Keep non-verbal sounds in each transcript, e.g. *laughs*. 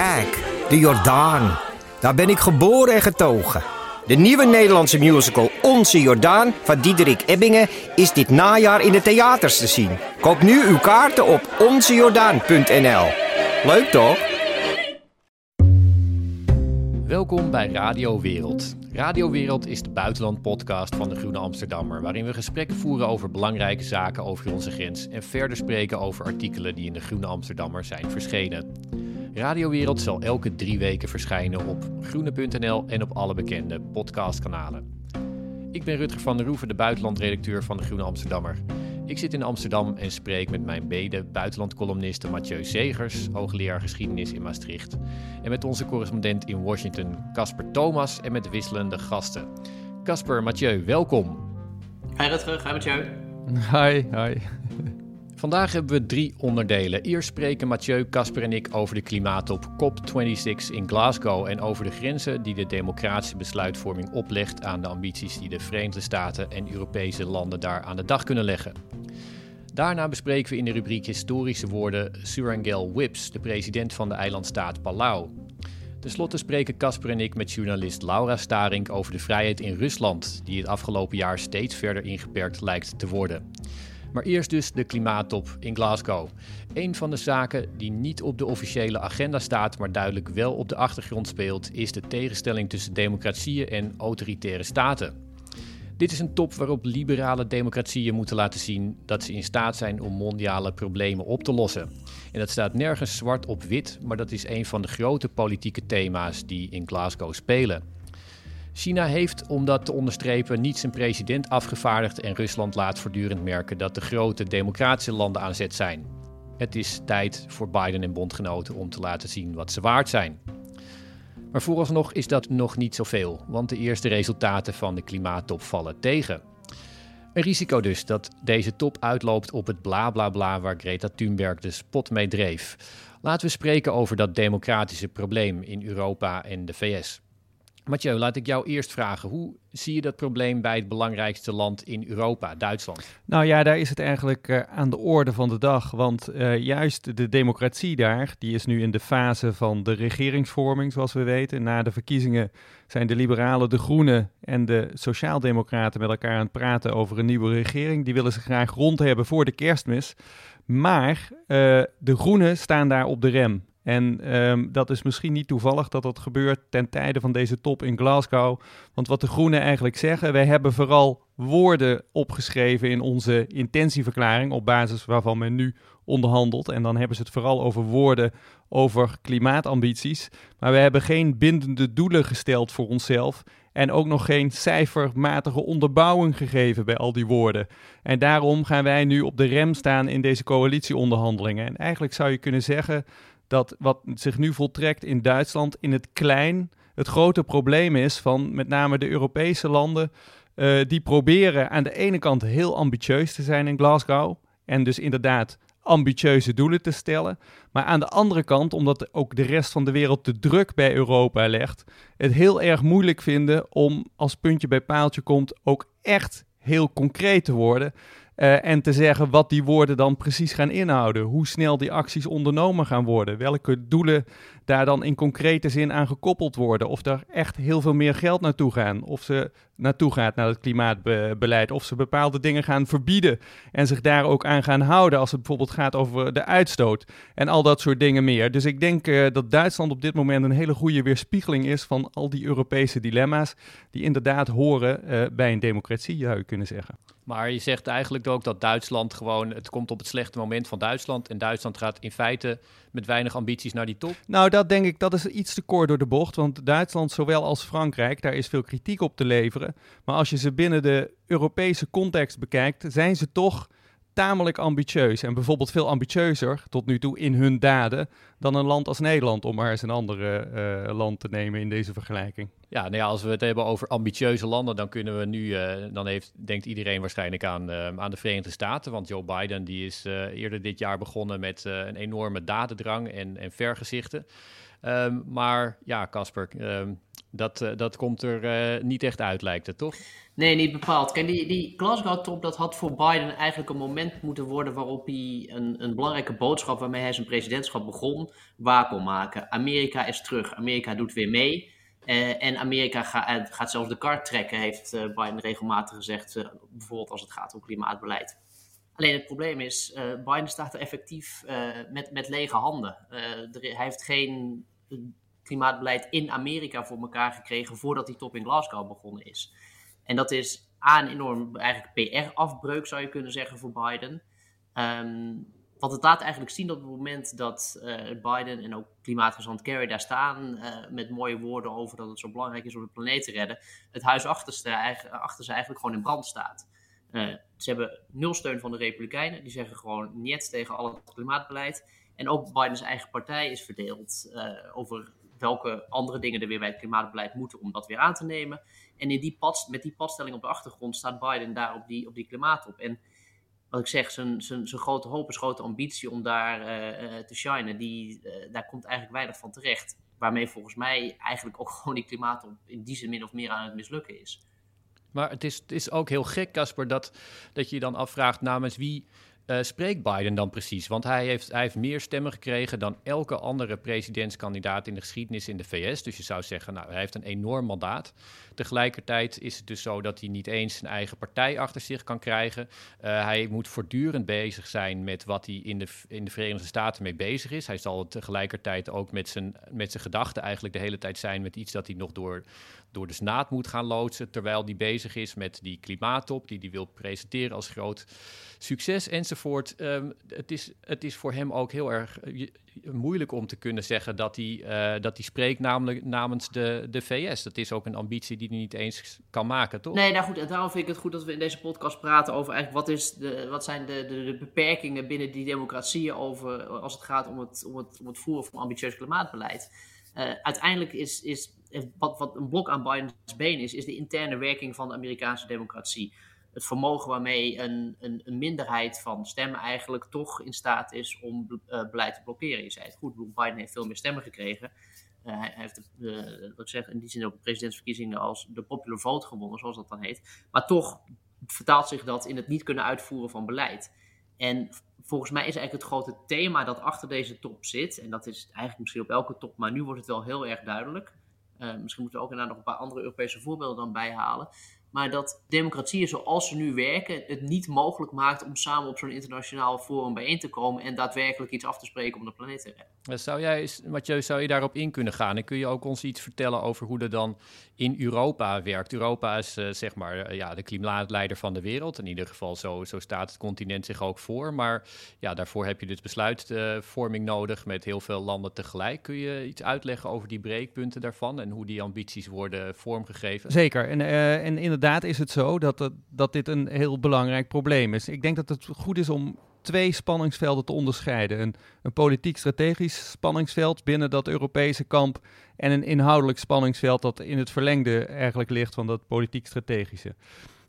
Kijk, de Jordaan. Daar ben ik geboren en getogen. De nieuwe Nederlandse musical Onze Jordaan van Diederik Ebbingen is dit najaar in de theaters te zien. Koop nu uw kaarten op onzejordaan.nl. Leuk toch? Welkom bij Radio Wereld. Radio Wereld is de buitenlandpodcast van de Groene Amsterdammer, waarin we gesprekken voeren over belangrijke zaken over onze grens en verder spreken over artikelen die in de Groene Amsterdammer zijn verschenen. Radio Wereld zal elke drie weken verschijnen op groene.nl en op alle bekende podcastkanalen. Ik ben Rutger van der Roeven, de buitenlandredacteur van de Groene Amsterdammer. Ik zit in Amsterdam en spreek met mijn bede buitenlandcolumniste Mathieu Zegers, hoogleraar geschiedenis in Maastricht. En met onze correspondent in Washington, Casper Thomas, en met wisselende gasten. Casper, Mathieu, welkom. Hi Rutger, hi Mathieu. Hi, hi. Vandaag hebben we drie onderdelen. Eerst spreken Mathieu, Casper en ik over de klimaattop COP26 in Glasgow en over de grenzen die de democratische besluitvorming oplegt aan de ambities die de Verenigde Staten en Europese landen daar aan de dag kunnen leggen. Daarna bespreken we in de rubriek Historische woorden Surangel Whips, de president van de eilandstaat Palau. Ten slotte spreken Casper en ik met journalist Laura Starink over de vrijheid in Rusland, die het afgelopen jaar steeds verder ingeperkt lijkt te worden. Maar eerst dus de klimaattop in Glasgow. Een van de zaken die niet op de officiële agenda staat, maar duidelijk wel op de achtergrond speelt, is de tegenstelling tussen democratieën en autoritaire staten. Dit is een top waarop liberale democratieën moeten laten zien dat ze in staat zijn om mondiale problemen op te lossen. En dat staat nergens zwart op wit, maar dat is een van de grote politieke thema's die in Glasgow spelen. China heeft, om dat te onderstrepen, niet zijn president afgevaardigd en Rusland laat voortdurend merken dat de grote democratische landen aan zet zijn. Het is tijd voor Biden en bondgenoten om te laten zien wat ze waard zijn. Maar vooralsnog is dat nog niet zoveel, want de eerste resultaten van de klimaattop vallen tegen. Een risico dus dat deze top uitloopt op het bla bla bla waar Greta Thunberg de spot mee dreef. Laten we spreken over dat democratische probleem in Europa en de VS. Mathieu, laat ik jou eerst vragen. Hoe zie je dat probleem bij het belangrijkste land in Europa, Duitsland? Nou ja, daar is het eigenlijk uh, aan de orde van de dag. Want uh, juist de democratie daar, die is nu in de fase van de regeringsvorming, zoals we weten. Na de verkiezingen zijn de liberalen, de groenen en de sociaaldemocraten met elkaar aan het praten over een nieuwe regering. Die willen ze graag rond hebben voor de kerstmis. Maar uh, de groenen staan daar op de rem. En um, dat is misschien niet toevallig dat dat gebeurt ten tijde van deze top in Glasgow. Want wat de Groenen eigenlijk zeggen, wij hebben vooral woorden opgeschreven in onze intentieverklaring, op basis waarvan men nu onderhandelt. En dan hebben ze het vooral over woorden over klimaatambities. Maar we hebben geen bindende doelen gesteld voor onszelf. En ook nog geen cijfermatige onderbouwing gegeven bij al die woorden. En daarom gaan wij nu op de rem staan in deze coalitieonderhandelingen. En eigenlijk zou je kunnen zeggen dat wat zich nu voltrekt in Duitsland in het klein het grote probleem is van met name de Europese landen. Uh, die proberen aan de ene kant heel ambitieus te zijn in Glasgow. En dus inderdaad ambitieuze doelen te stellen. Maar aan de andere kant, omdat ook de rest van de wereld de druk bij Europa legt, het heel erg moeilijk vinden om als puntje bij paaltje komt ook echt heel concreet te worden. Uh, en te zeggen wat die woorden dan precies gaan inhouden. Hoe snel die acties ondernomen gaan worden. Welke doelen daar dan in concrete zin aan gekoppeld worden. Of er echt heel veel meer geld naartoe gaan. Of ze naartoe gaat naar het klimaatbeleid. Of ze bepaalde dingen gaan verbieden. En zich daar ook aan gaan houden. Als het bijvoorbeeld gaat over de uitstoot. En al dat soort dingen meer. Dus ik denk uh, dat Duitsland op dit moment een hele goede weerspiegeling is van al die Europese dilemma's. Die inderdaad horen uh, bij een democratie, zou je kunnen zeggen. Maar je zegt eigenlijk ook dat Duitsland gewoon, het komt op het slechte moment van Duitsland. En Duitsland gaat in feite met weinig ambities naar die top. Nou, dat denk ik, dat is iets te kort door de bocht. Want Duitsland, zowel als Frankrijk, daar is veel kritiek op te leveren. Maar als je ze binnen de Europese context bekijkt, zijn ze toch tamelijk ambitieus. En bijvoorbeeld veel ambitieuzer tot nu toe in hun daden dan een land als Nederland, om maar eens een andere eh, land te nemen in deze vergelijking. Ja, nou ja, als we het hebben over ambitieuze landen, dan kunnen we nu, uh, dan heeft, denkt iedereen waarschijnlijk aan, uh, aan de Verenigde Staten. Want Joe Biden die is eerder dit jaar begonnen met een enorme dadendrang en, en vergezichten. Um, maar ja, Casper, um, dat, uh, dat komt er uh, niet echt uit, lijkt het, toch? Nee, niet bepaald. Kijk, die, die Glasgow-top, dat had voor Biden eigenlijk een moment moeten worden waarop hij een, een belangrijke boodschap waarmee hij zijn presidentschap begon, waar kon maken. Amerika is terug, Amerika doet weer mee. Uh, en Amerika ga, gaat zelfs de kar trekken, heeft Biden regelmatig gezegd, bijvoorbeeld als het gaat om klimaatbeleid. Alleen het probleem is, Biden staat er effectief met, met lege handen. Er, hij heeft geen klimaatbeleid in Amerika voor elkaar gekregen voordat die top in Glasgow begonnen is. En dat is A, een enorm eigenlijk PR-afbreuk zou je kunnen zeggen voor Biden. Um, want het laat eigenlijk zien op het moment dat uh, Biden en ook klimaatgezant Kerry daar staan uh, met mooie woorden over dat het zo belangrijk is om de planeet te redden, het huis achter ze eigenlijk gewoon in brand staat. Uh, ze hebben nul steun van de Republikeinen, die zeggen gewoon niet tegen al het klimaatbeleid. En ook Bidens eigen partij is verdeeld over welke andere dingen er weer bij het klimaatbeleid moeten om dat weer aan te nemen. En in die met die padstelling op de achtergrond staat Biden daar op die, op die klimaatop. En wat ik zeg, zijn, zijn, zijn grote hoop, zijn grote ambitie om daar uh, te shinen, die, daar komt eigenlijk weinig van terecht. Waarmee volgens mij eigenlijk ook *laughs* gewoon die klimaatop in die zin min of meer aan het mislukken is. Maar het is, het is ook heel gek, Casper, dat, dat je je dan afvraagt namens wie uh, spreekt Biden dan precies? Want hij heeft, hij heeft meer stemmen gekregen dan elke andere presidentskandidaat in de geschiedenis in de VS. Dus je zou zeggen, nou, hij heeft een enorm mandaat. Tegelijkertijd is het dus zo dat hij niet eens zijn eigen partij achter zich kan krijgen. Uh, hij moet voortdurend bezig zijn met wat hij in de, in de Verenigde Staten mee bezig is. Hij zal tegelijkertijd ook met zijn, met zijn gedachten eigenlijk de hele tijd zijn met iets dat hij nog door, door de Senaat moet gaan loodsen. Terwijl hij bezig is met die klimaattop die hij wil presenteren als groot succes enzovoort. Um, het, is, het is voor hem ook heel erg uh, moeilijk om te kunnen zeggen dat hij, uh, dat hij spreekt namelijk, namens de, de VS. Dat is ook een ambitie die hij niet eens kan maken, toch? Nee, nou goed, en daarom vind ik het goed dat we in deze podcast praten over eigenlijk wat, is de, wat zijn de, de, beperkingen binnen die democratieën over, als het gaat om het, om het, om het voeren van ambitieus klimaatbeleid. Uh, uiteindelijk is, is wat, wat een blok aan Biden's been is, is de interne werking van de Amerikaanse democratie het vermogen waarmee een, een, een, minderheid van stemmen eigenlijk toch in staat is om uh, beleid te blokkeren. Je zei het goed, Biden heeft veel meer stemmen gekregen. Uh, hij heeft de, wat ik zeg, in die zin ook de presidentsverkiezingen als de popular vote gewonnen, zoals dat dan heet. Maar toch vertaalt zich dat in het niet kunnen uitvoeren van beleid. En volgens mij is eigenlijk het grote thema dat achter deze top zit, en dat is eigenlijk misschien op elke top, maar nu wordt het wel heel erg duidelijk. Uh, misschien moeten we ook inderdaad nog een paar andere Europese voorbeelden dan bijhalen. Maar dat democratieën zoals ze nu werken het niet mogelijk maakt om samen op zo'n internationaal forum bijeen te komen en daadwerkelijk iets af te spreken om de planeet te redden. Zou jij, Mathieu, zou je daarop in kunnen gaan? En kun je ook ons iets vertellen over hoe dat dan in Europa werkt? Europa is uh, zeg maar uh, ja, de klimaatleider van de wereld. In ieder geval, zo, zo staat het continent zich ook voor. Maar ja, daarvoor heb je dus besluitvorming nodig met heel veel landen tegelijk. Kun je iets uitleggen over die breekpunten daarvan en hoe die ambities worden vormgegeven? Zeker. En, uh, en inderdaad inderdaad is het zo dat, dat dit een heel belangrijk probleem is. Ik denk dat het goed is om twee spanningsvelden te onderscheiden. Een, een politiek-strategisch spanningsveld binnen dat Europese kamp en een inhoudelijk spanningsveld dat in het verlengde eigenlijk ligt van dat politiek-strategische.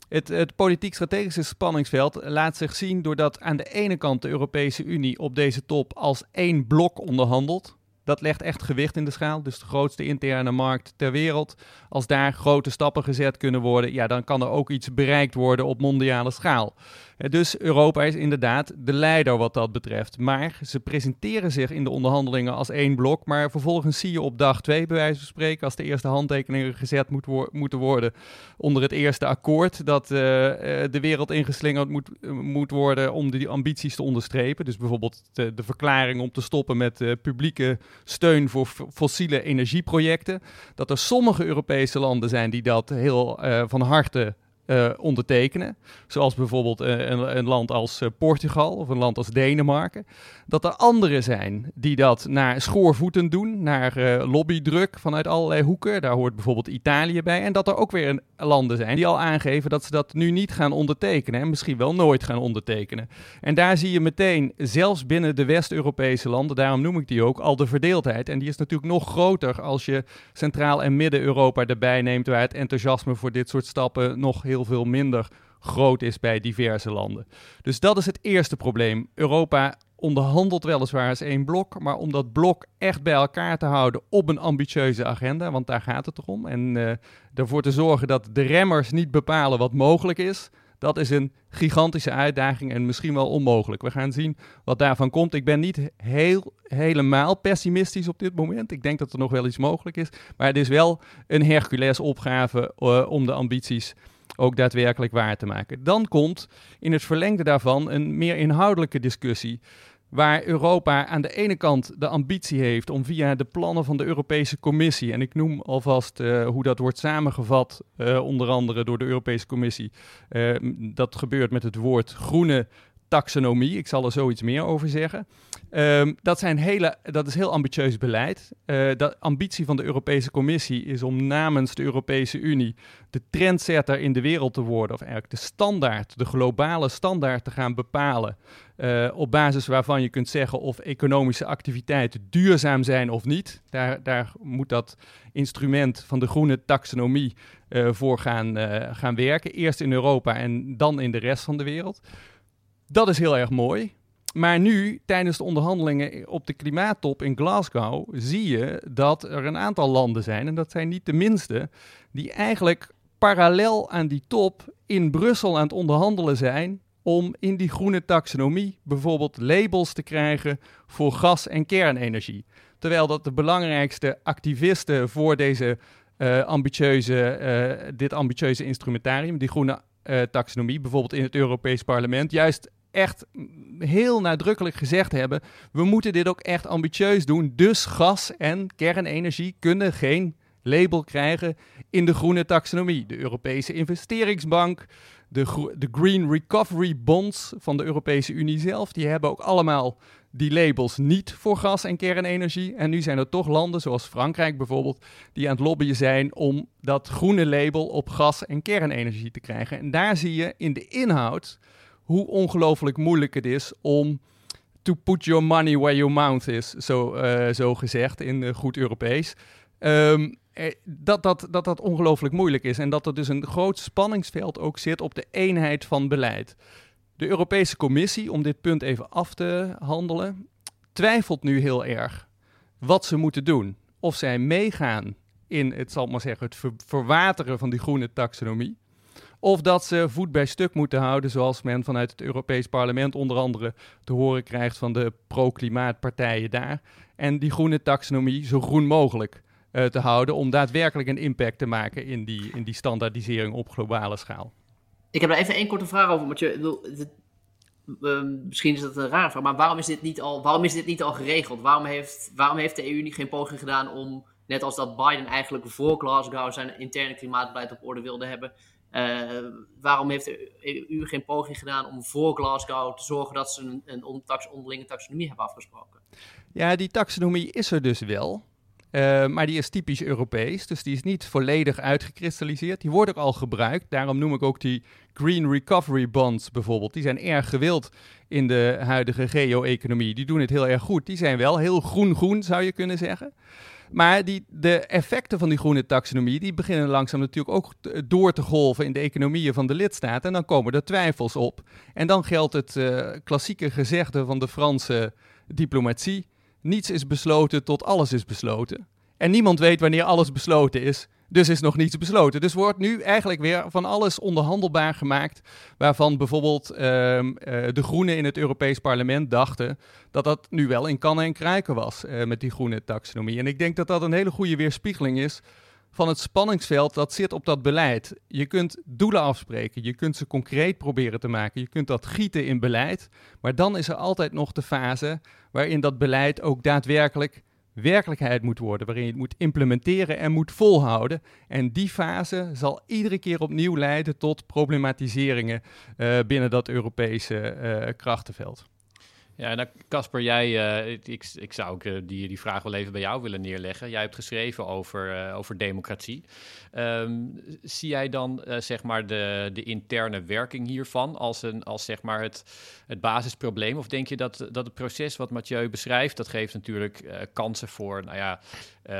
Het, het politiek-strategische spanningsveld laat zich zien doordat aan de ene kant de Europese Unie op deze top als één blok onderhandelt dat legt echt gewicht in de schaal. Dus de grootste interne markt ter wereld. Als daar grote stappen gezet kunnen worden, ja, dan kan er ook iets bereikt worden op mondiale schaal. Dus Europa is inderdaad de leider wat dat betreft. Maar ze presenteren zich in de onderhandelingen als één blok. Maar vervolgens zie je op dag twee, bij wijze van spreken, als de eerste handtekeningen gezet moet moeten worden onder het eerste akkoord, dat uh, de wereld ingeslingerd moet, moet worden om die ambities te onderstrepen. Dus bijvoorbeeld de, verklaring om te stoppen met publieke steun voor fossiele energieprojecten. Dat er sommige Europese landen zijn die dat heel uh, van harte uh, ondertekenen, zoals bijvoorbeeld uh, een, land als uh, Portugal of een land als Denemarken, dat er anderen zijn die dat naar schoorvoeten doen, naar lobbydruk vanuit allerlei hoeken. Daar hoort bijvoorbeeld Italië bij. En dat er ook weer landen zijn die al aangeven dat ze dat nu niet gaan ondertekenen en misschien wel nooit gaan ondertekenen. En daar zie je meteen, zelfs binnen de West-Europese landen, daarom noem ik die ook, al de verdeeldheid. En die is natuurlijk nog groter als je Centraal- en Midden-Europa erbij neemt, waar het enthousiasme voor dit soort stappen nog heel veel minder groot is bij diverse landen. Dus dat is het eerste probleem. Europa onderhandelt weliswaar als één blok, maar om dat blok echt bij elkaar te houden op een ambitieuze agenda, want daar gaat het om, en uh, ervoor te zorgen dat de remmers niet bepalen wat mogelijk is, dat is een gigantische uitdaging en misschien wel onmogelijk. We gaan zien wat daarvan komt. Ik ben niet heel, helemaal pessimistisch op dit moment. Ik denk dat er nog wel iets mogelijk is. Maar het is wel een Hercules opgave uh, om de ambities ook daadwerkelijk waar te maken. Dan komt in het verlengde daarvan een meer inhoudelijke discussie waar Europa aan de ene kant de ambitie heeft om via de plannen van de Europese Commissie, en ik noem alvast uh, hoe dat wordt samengevat, uh, onder andere door de Europese Commissie, uh, dat gebeurt met het woord groene taxonomie. Ik zal er zoiets meer over zeggen. Um, dat, zijn hele, dat is heel ambitieus beleid. Uh, de ambitie van de Europese Commissie is om namens de Europese Unie de trendsetter in de wereld te worden, of eigenlijk de standaard, de globale standaard te gaan bepalen. Uh, op basis waarvan je kunt zeggen of economische activiteiten duurzaam zijn of niet. Daar, daar moet dat instrument van de groene taxonomie uh, voor gaan, gaan werken. Eerst in Europa en dan in de rest van de wereld. Dat is heel erg mooi. Maar nu, tijdens de onderhandelingen op de klimaattop in Glasgow, zie je dat er een aantal landen zijn, en dat zijn niet de minste, die eigenlijk parallel aan die top in Brussel aan het onderhandelen zijn om in die groene taxonomie bijvoorbeeld labels te krijgen voor gas- en kernenergie. Terwijl dat de belangrijkste activisten voor deze, uh, ambitieuze, uh, dit ambitieuze instrumentarium, die groene uh, taxonomie, bijvoorbeeld in het Europees Parlement, juist echt heel nadrukkelijk gezegd hebben: we moeten dit ook echt ambitieus doen. Dus gas en kernenergie kunnen geen label krijgen in de groene taxonomie. De Europese Investeringsbank, de, de Green Recovery Bonds van de Europese Unie zelf, die hebben ook allemaal die labels niet voor gas en kernenergie. En nu zijn er toch landen, zoals Frankrijk bijvoorbeeld, die aan het lobbyen zijn om dat groene label op gas en kernenergie te krijgen. En daar zie je in de inhoud hoe ongelooflijk moeilijk het is om to put your money where your mouth is, zo, uh, zo gezegd in uh, goed Europees. Um, dat, dat, dat dat ongelooflijk moeilijk is en dat er dus een groot spanningsveld ook zit op de eenheid van beleid. De Europese Commissie, om dit punt even af te handelen, twijfelt nu heel erg wat ze moeten doen. Of zij meegaan in het, zal maar zeggen, het ver verwateren van die groene taxonomie. Of dat ze voet bij stuk moeten houden, zoals men vanuit het Europees Parlement onder andere te horen krijgt van de pro-klimaatpartijen daar. En die groene taxonomie zo groen mogelijk uh, te houden om daadwerkelijk een impact te maken in die, in die standaardisering op globale schaal. Ik heb er even één korte vraag over, Mathieu. Uh, misschien is dat een raar vraag, maar waarom is dit niet al, waarom is dit niet al geregeld? Waarom heeft, waarom heeft de EU niet geen poging gedaan om, net als dat Biden eigenlijk voor Glasgow zijn interne klimaatbeleid op orde wilde hebben, waarom heeft de EU geen poging gedaan om voor Glasgow te zorgen dat ze een, een onderlinge taxonomie hebben afgesproken? Ja, die taxonomie is er dus wel. Uh, maar die is typisch Europees, dus die is niet volledig uitgekristalliseerd. Die wordt ook al gebruikt. Daarom noem ik ook die Green Recovery Bonds bijvoorbeeld. Die zijn erg gewild in de huidige geo-economie. Die doen het heel erg goed. Die zijn wel heel groen-groen, zou je kunnen zeggen. Maar die, de effecten van die groene taxonomie, die beginnen langzaam natuurlijk ook door te golven in de economieën van de lidstaten. En dan komen er twijfels op. En dan geldt het uh, klassieke gezegde van de Franse diplomatie. Niets is besloten tot alles is besloten. En niemand weet wanneer alles besloten is. Dus is nog niets besloten. Dus wordt nu eigenlijk weer van alles onderhandelbaar gemaakt. Waarvan bijvoorbeeld uh, uh, de Groenen in het Europees Parlement dachten dat dat nu wel in kannen en kruiken was uh, met die groene taxonomie. En ik denk dat dat een hele goede weerspiegeling is van het spanningsveld dat zit op dat beleid. Je kunt doelen afspreken, je kunt ze concreet proberen te maken, je kunt dat gieten in beleid. Maar dan is er altijd nog de fase waarin dat beleid ook daadwerkelijk werkelijkheid moet worden, waarin je het moet implementeren en moet volhouden. En die fase zal iedere keer opnieuw leiden tot problematiseringen uh, binnen dat Europese uh, krachtenveld. Ja, nou Casper, jij, uh, ik, ik zou ook uh, die, die vraag wel even bij jou willen neerleggen. Jij hebt geschreven over, uh, over democratie. Um, zie jij dan zeg maar de, de interne werking hiervan als, een, als zeg maar het, het basisprobleem? Of denk je dat, dat het proces wat Mathieu beschrijft, dat geeft natuurlijk kansen voor nou ja,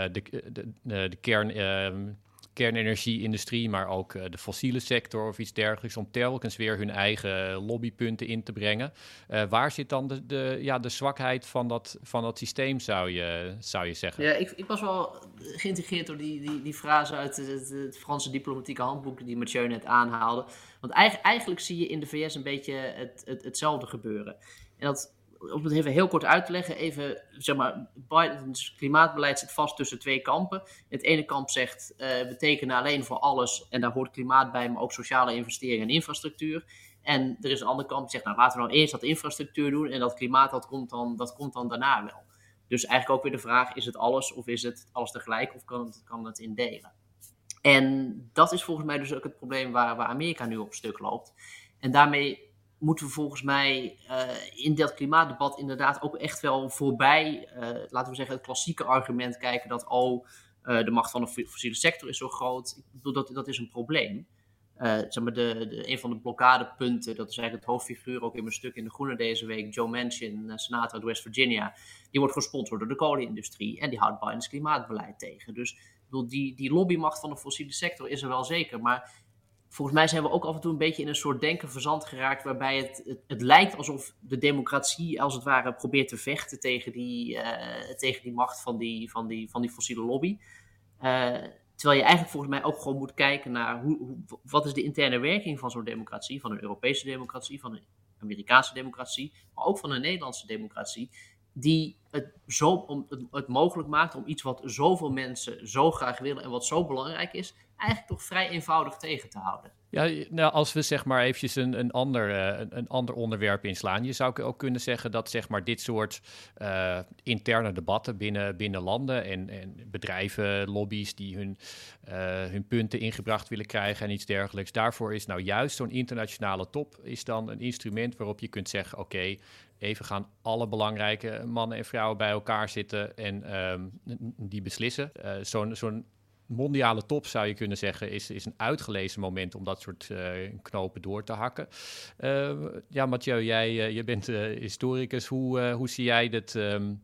de, de, de, kern ehm, kernenergie-industrie, maar ook uh, de fossiele sector of iets dergelijks, om telkens weer hun eigen lobbypunten in te brengen. Uh, waar zit dan de, de, ja, de zwakheid van dat, van dat systeem, zou je, zou je zeggen? Ja, ik, ik was wel geïntegreerd door die, die, die frase uit het, het, Franse diplomatieke handboek die Mathieu net aanhaalde. Want eigenlijk, eigenlijk zie je in de VS een beetje het, het, hetzelfde gebeuren. En dat om het even heel kort uit te leggen, even, zeg maar, Bidens klimaatbeleid zit vast tussen twee kampen. Het ene kamp zegt, uh, we tekenen alleen voor alles en daar hoort klimaat bij, maar ook sociale investeringen en infrastructuur. En er is een ander kamp die zegt, nou laten we nou eerst dat infrastructuur doen en dat klimaat, dat komt dan, dat komt dan daarna wel. Dus eigenlijk ook weer de vraag, is het alles of is het alles tegelijk of kan het, kan het indelen? En dat is volgens mij dus ook het probleem waar, waar Amerika nu op stuk loopt. En daarmee moeten we volgens mij uh, in dat klimaatdebat inderdaad ook echt wel voorbij, uh, laten we zeggen, het klassieke argument kijken dat, oh, uh, de macht van de fossiele sector is zo groot. Ik bedoel, dat, dat is een probleem. zeg maar de, de, een van de blokkadepunten, dat is eigenlijk het hoofdfiguur ook in mijn stuk in De Groene deze week, Joe Manchin, senator uit West Virginia, die wordt gesponsord door de kolenindustrie en die houdt Bidens klimaatbeleid tegen. Dus die, die lobbymacht van de fossiele sector is er wel zeker, maar volgens mij zijn we ook af en toe een beetje in een soort denken verzand geraakt, waarbij het, het, lijkt alsof de democratie als het ware probeert te vechten tegen die, uh, tegen die macht van die, van die, van die fossiele lobby. Uh, terwijl je eigenlijk volgens mij ook gewoon moet kijken naar hoe, hoe wat is de interne werking van zo'n democratie, van een Europese democratie, van een Amerikaanse democratie, maar ook van een Nederlandse democratie die het, zo, om, het, mogelijk maakt om iets wat zoveel mensen zo graag willen en wat zo belangrijk is, eigenlijk toch vrij eenvoudig tegen te houden. Ja, nou, als we zeg maar eventjes een, een, ander, uh, een, een, ander onderwerp inslaan. Je zou ook kunnen zeggen dat zeg maar dit soort uh, interne debatten binnen, binnen landen en, en bedrijven, lobby's die hun, uh, hun punten ingebracht willen krijgen en iets dergelijks. Daarvoor is nou juist zo'n internationale top is dan een instrument waarop je kunt zeggen, oké, even gaan alle belangrijke mannen en vrouwen bij elkaar zitten en um, die beslissen. zo'n zo'n mondiale top, zou je kunnen zeggen, is, is een uitgelezen moment om dat soort uh, knopen door te hakken. Uh, ja, Mathieu, jij uh, je bent historicus. Hoe, hoe zie jij dit, um,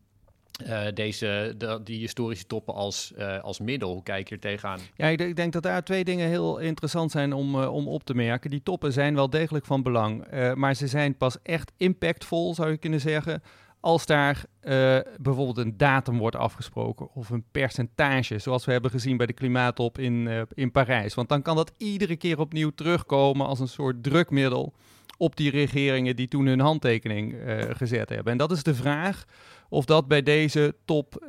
deze, de, die historische toppen als, als middel? Hoe kijk je er tegenaan? Ja, ik, ik, denk dat daar twee dingen heel interessant zijn om, om op te merken. Die toppen zijn wel degelijk van belang, maar ze zijn pas echt impactvol, zou je kunnen zeggen als daar uh, bijvoorbeeld een datum wordt afgesproken of een percentage, zoals we hebben gezien bij de klimaattop in, uh, in Parijs. Want dan kan dat iedere keer opnieuw terugkomen als een soort drukmiddel op die regeringen die toen hun handtekening uh, gezet hebben. En dat is de vraag of dat bij deze top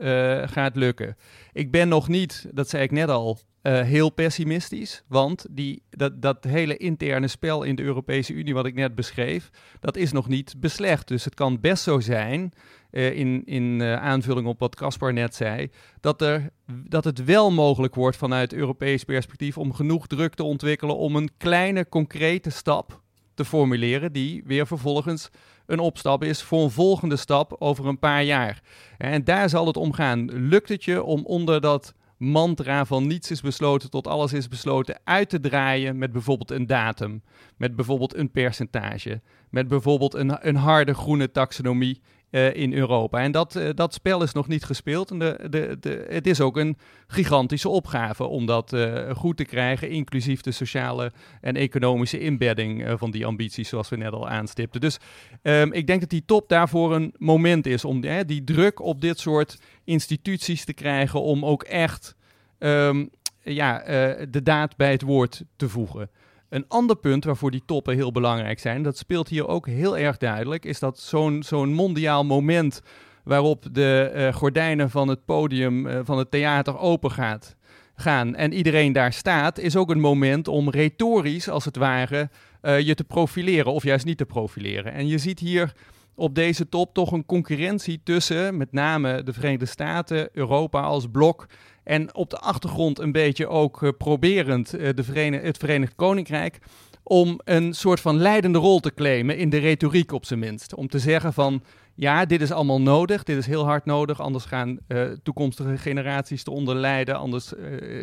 gaat lukken. Ik ben nog niet, dat zei ik net al, uh, heel pessimistisch. Want die, dat, dat hele interne spel in de Europese Unie, wat ik net beschreef, dat is nog niet beslecht. Dus het kan best zo zijn, uh, in, in uh, aanvulling op wat Caspar net zei, dat, er, dat het wel mogelijk wordt vanuit Europees perspectief om genoeg druk te ontwikkelen om een kleine, concrete stap te formuleren, die weer vervolgens een opstap is voor een volgende stap over een paar jaar. En daar zal het om gaan. Lukt het je om onder dat mantra van niets is besloten tot alles is besloten uit te draaien met bijvoorbeeld een datum, met bijvoorbeeld een percentage, met bijvoorbeeld een, een harde groene taxonomie uh, in Europa. En dat, uh, dat spel is nog niet gespeeld. En de, de, de, het is ook een gigantische opgave om dat uh, goed te krijgen, inclusief de sociale en economische inbedding van die ambities, zoals we net al aanstipten. Dus um, ik denk dat die top daarvoor een moment is om die druk op dit soort instituties te krijgen om ook echt um, ja, de daad bij het woord te voegen. Een ander punt waarvoor die toppen heel belangrijk zijn, dat speelt hier ook heel erg duidelijk, is dat zo'n zo'n mondiaal moment waarop de uh, gordijnen van het podium uh, van het theater open gaat, gaan en iedereen daar staat, is ook een moment om retorisch, als het ware, uh, je te profileren of juist niet te profileren. En je ziet hier op deze top toch een concurrentie tussen met name de Verenigde Staten, Europa als blok en op de achtergrond een beetje ook uh, proberend uh, de Verenig het Verenigd Koninkrijk om een soort van leidende rol te claimen in de retoriek op zijn minst. Om te zeggen van ja, dit is allemaal nodig, dit is heel hard nodig, anders gaan uh, toekomstige generaties eronder lijden, anders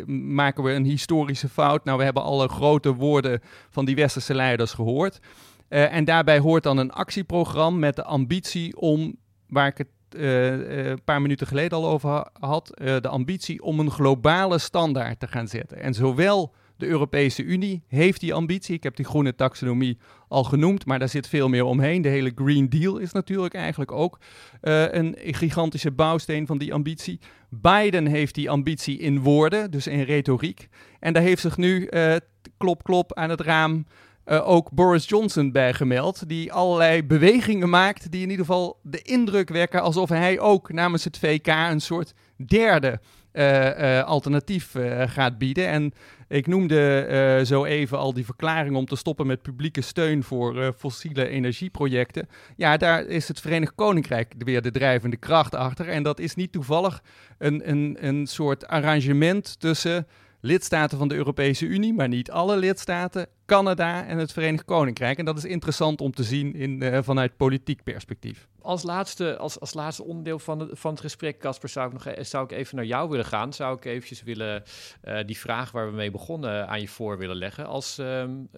maken we een historische fout. Nou, we hebben alle grote woorden van die westerse leiders gehoord. En daarbij hoort dan een actieprogramma met de ambitie om, waar ik het een paar minuten geleden al over had, de ambitie om een globale standaard te gaan zetten. En zowel de Europese Unie heeft die ambitie. Ik heb die groene taxonomie al genoemd, maar daar zit veel meer omheen. De hele Green Deal is natuurlijk eigenlijk ook een gigantische bouwsteen van die ambitie. Biden heeft die ambitie in woorden, dus in retoriek. En daar heeft zich nu, uh, klop klop aan het raam, uh, ook Boris Johnson bij gemeld. Die allerlei bewegingen maakt die in ieder geval de indruk wekken alsof hij ook namens het VK een soort derde uh, uh, alternatief gaat bieden. En ik noemde zo even al die verklaring om te stoppen met publieke steun voor fossiele energieprojecten. Ja, daar is het Verenigd Koninkrijk weer de drijvende kracht achter. En dat is niet toevallig een, een, een soort arrangement tussen lidstaten van de Europese Unie, maar niet alle lidstaten, Canada en het Verenigd Koninkrijk. En dat is interessant om te zien in, uh, vanuit politiek perspectief. Als laatste, als, als laatste onderdeel van, het van het gesprek, Casper, zou ik nog e-, zou ik even naar jou willen gaan. Zou ik eventjes willen uh, die vraag waar we mee begonnen aan je voor willen leggen. Als um,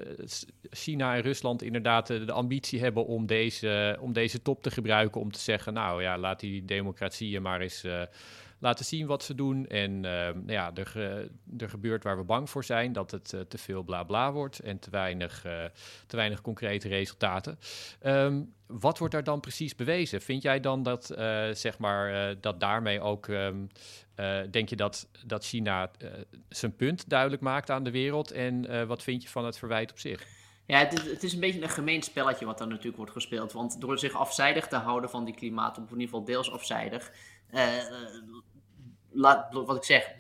China en Rusland inderdaad de, ambitie hebben om deze, om deze top te gebruiken om te zeggen, nou ja, laat die democratieën maar eens... laten zien wat ze doen. En uh, nou ja, er, er gebeurt waar we bang voor zijn, dat het uh, te veel bla bla wordt en te weinig, uh, te weinig concrete resultaten. Um, wat wordt daar dan precies bewezen? Vind jij dan dat, zeg maar, dat daarmee ook, um, denk je dat, dat China zijn punt duidelijk maakt aan de wereld? En wat vind je van het verwijt op zich? Ja, het, is een beetje een gemeen spelletje wat dan natuurlijk wordt gespeeld. Want door zich afzijdig te houden van die klimaat, of in ieder geval deels afzijdig, laat, wat ik zeg,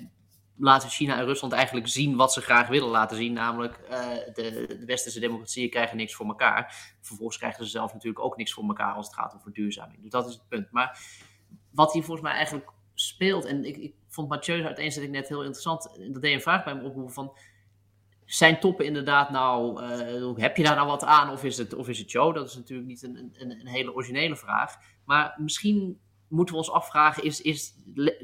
laten China en Rusland eigenlijk zien wat ze graag willen laten zien. Namelijk, uh, de, de, westerse democratieën krijgen niks voor elkaar. Vervolgens krijgen ze zelf natuurlijk ook niks voor elkaar als het gaat om verduurzaming. Dus dat is het punt. Maar wat hier volgens mij eigenlijk speelt, en ik, ik vond Mathieu uiteenzetting net heel interessant. Dat deed een vraag bij me oproepen van zijn toppen inderdaad nou, uh, heb je daar nou wat aan of is het, of is het show? Dat is natuurlijk niet een, een, een hele originele vraag. Maar misschien moeten we ons afvragen, is, is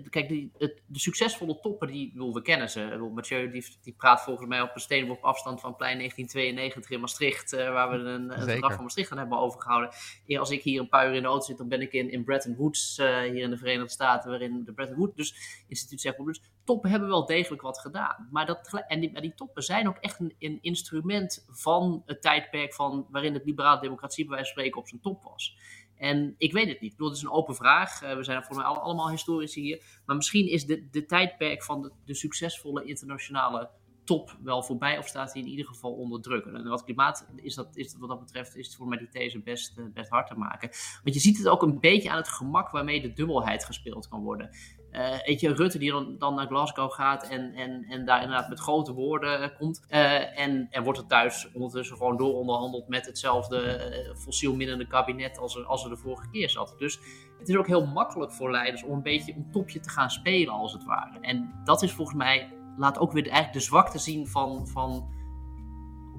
kijk, die, het, de succesvolle toppen, die, bedoel, we kennen ze. Mathieu die, die praat volgens mij op een steenworp op afstand van plein 1992 in Maastricht, uh, waar we een, een verdrag van Maastricht aan hebben overgehouden. En als ik hier een paar uur in de auto zit, dan ben ik in, in Bretton Woods, uh, hier in de Verenigde Staten, waarin de Bretton Woods dus, instituut zegt, dus toppen hebben wel degelijk wat gedaan. Maar, dat, en die, maar die toppen zijn ook echt een, een instrument van het tijdperk van, waarin het liberale democratie bij wijze van spreken op zijn top was. En ik weet het niet. Het is een open vraag. Uh, we zijn voor mij allemaal historici hier. Maar misschien is de, de tijdperk van de, succesvolle internationale top wel voorbij. Of staat hij in ieder geval onder druk. En wat klimaat is, dat, is wat dat betreft, is het voor mij die these best, uh, best hard te maken. Want je ziet het ook een beetje aan het gemak waarmee de dubbelheid gespeeld kan worden. Uh, Rutte die dan, naar Glasgow gaat en, en, en daar inderdaad met grote woorden uh, komt. Uh, en er wordt er thuis ondertussen gewoon dooronderhandeld met hetzelfde fossielminnende kabinet als er, als er de vorige keer zat. Dus het is ook heel makkelijk voor leiders om een beetje een topje te gaan spelen als het ware. En dat is volgens mij, laat ook weer eigenlijk de zwakte zien van, van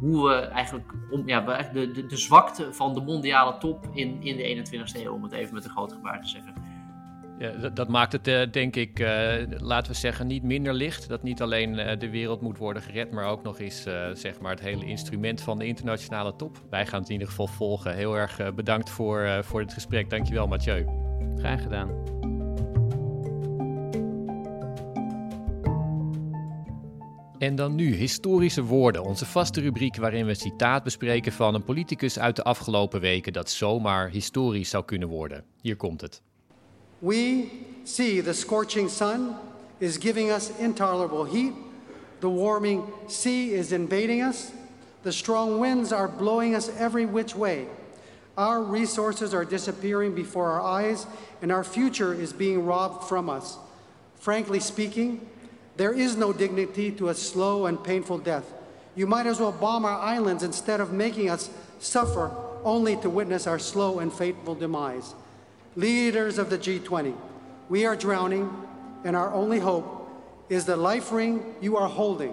hoe we eigenlijk, om, ja, de, de, de zwakte van de mondiale top in, in de 21ste eeuw, om het even met een groot gebaar te zeggen. Ja, dat, dat, maakt het, uh, denk ik, uh, laten we zeggen, niet minder licht. Dat niet alleen uh, de wereld moet worden gered, maar ook nog eens zeg maar het hele instrument van de internationale top. Wij gaan het in ieder geval volgen. Heel erg bedankt voor, voor het gesprek. Dankjewel, Mathieu. Graag gedaan. En dan nu historische woorden, onze vaste rubriek waarin we een citaat bespreken van een politicus uit de afgelopen weken dat zomaar historisch zou kunnen worden. Hier komt het. We see the scorching sun is giving us intolerable heat. The warming sea is invading us. The strong winds are blowing us every which way. Our resources are disappearing before our eyes, and our future is being robbed from us. Frankly speaking, there is no dignity to a slow and painful death. You might as well bomb our islands instead of making us suffer only to witness our slow and fateful demise. Leaders of the G20, we are drowning, and our only hope is the life ring you are holding.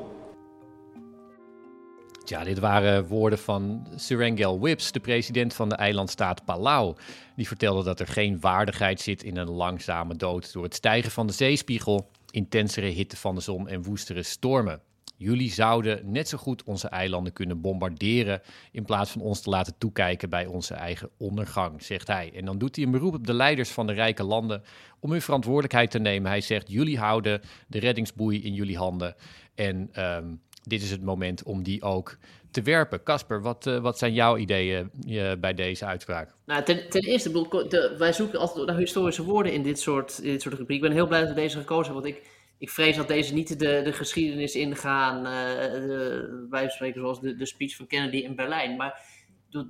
Ja, dit waren woorden van Serengel Whips, de president van de eilandstaat Palau. Die vertelde dat er geen waardigheid zit in een langzame dood door het stijgen van de zeespiegel, intensere hitte van de zon en woestere stormen. Jullie zouden net zo goed onze eilanden kunnen bombarderen in plaats van ons te laten toekijken bij onze eigen ondergang, zegt hij. En dan doet hij een beroep op de leiders van de rijke landen om hun verantwoordelijkheid te nemen. Hij zegt: Jullie houden de reddingsboei in jullie handen. En ehm, dit is het moment om die ook te werpen. Casper, wat, uh, wat zijn jouw ideeën uh, bij deze uitspraak? Nou, ten, ten eerste, wij zoeken altijd naar historische woorden in dit soort, dit soort rubriek. Ik ben heel blij dat we deze gekozen hebben, want ik, ik vrees dat deze niet de, de geschiedenis ingaan, uh, wij spreken zoals de, de speech van Kennedy in Berlijn. Maar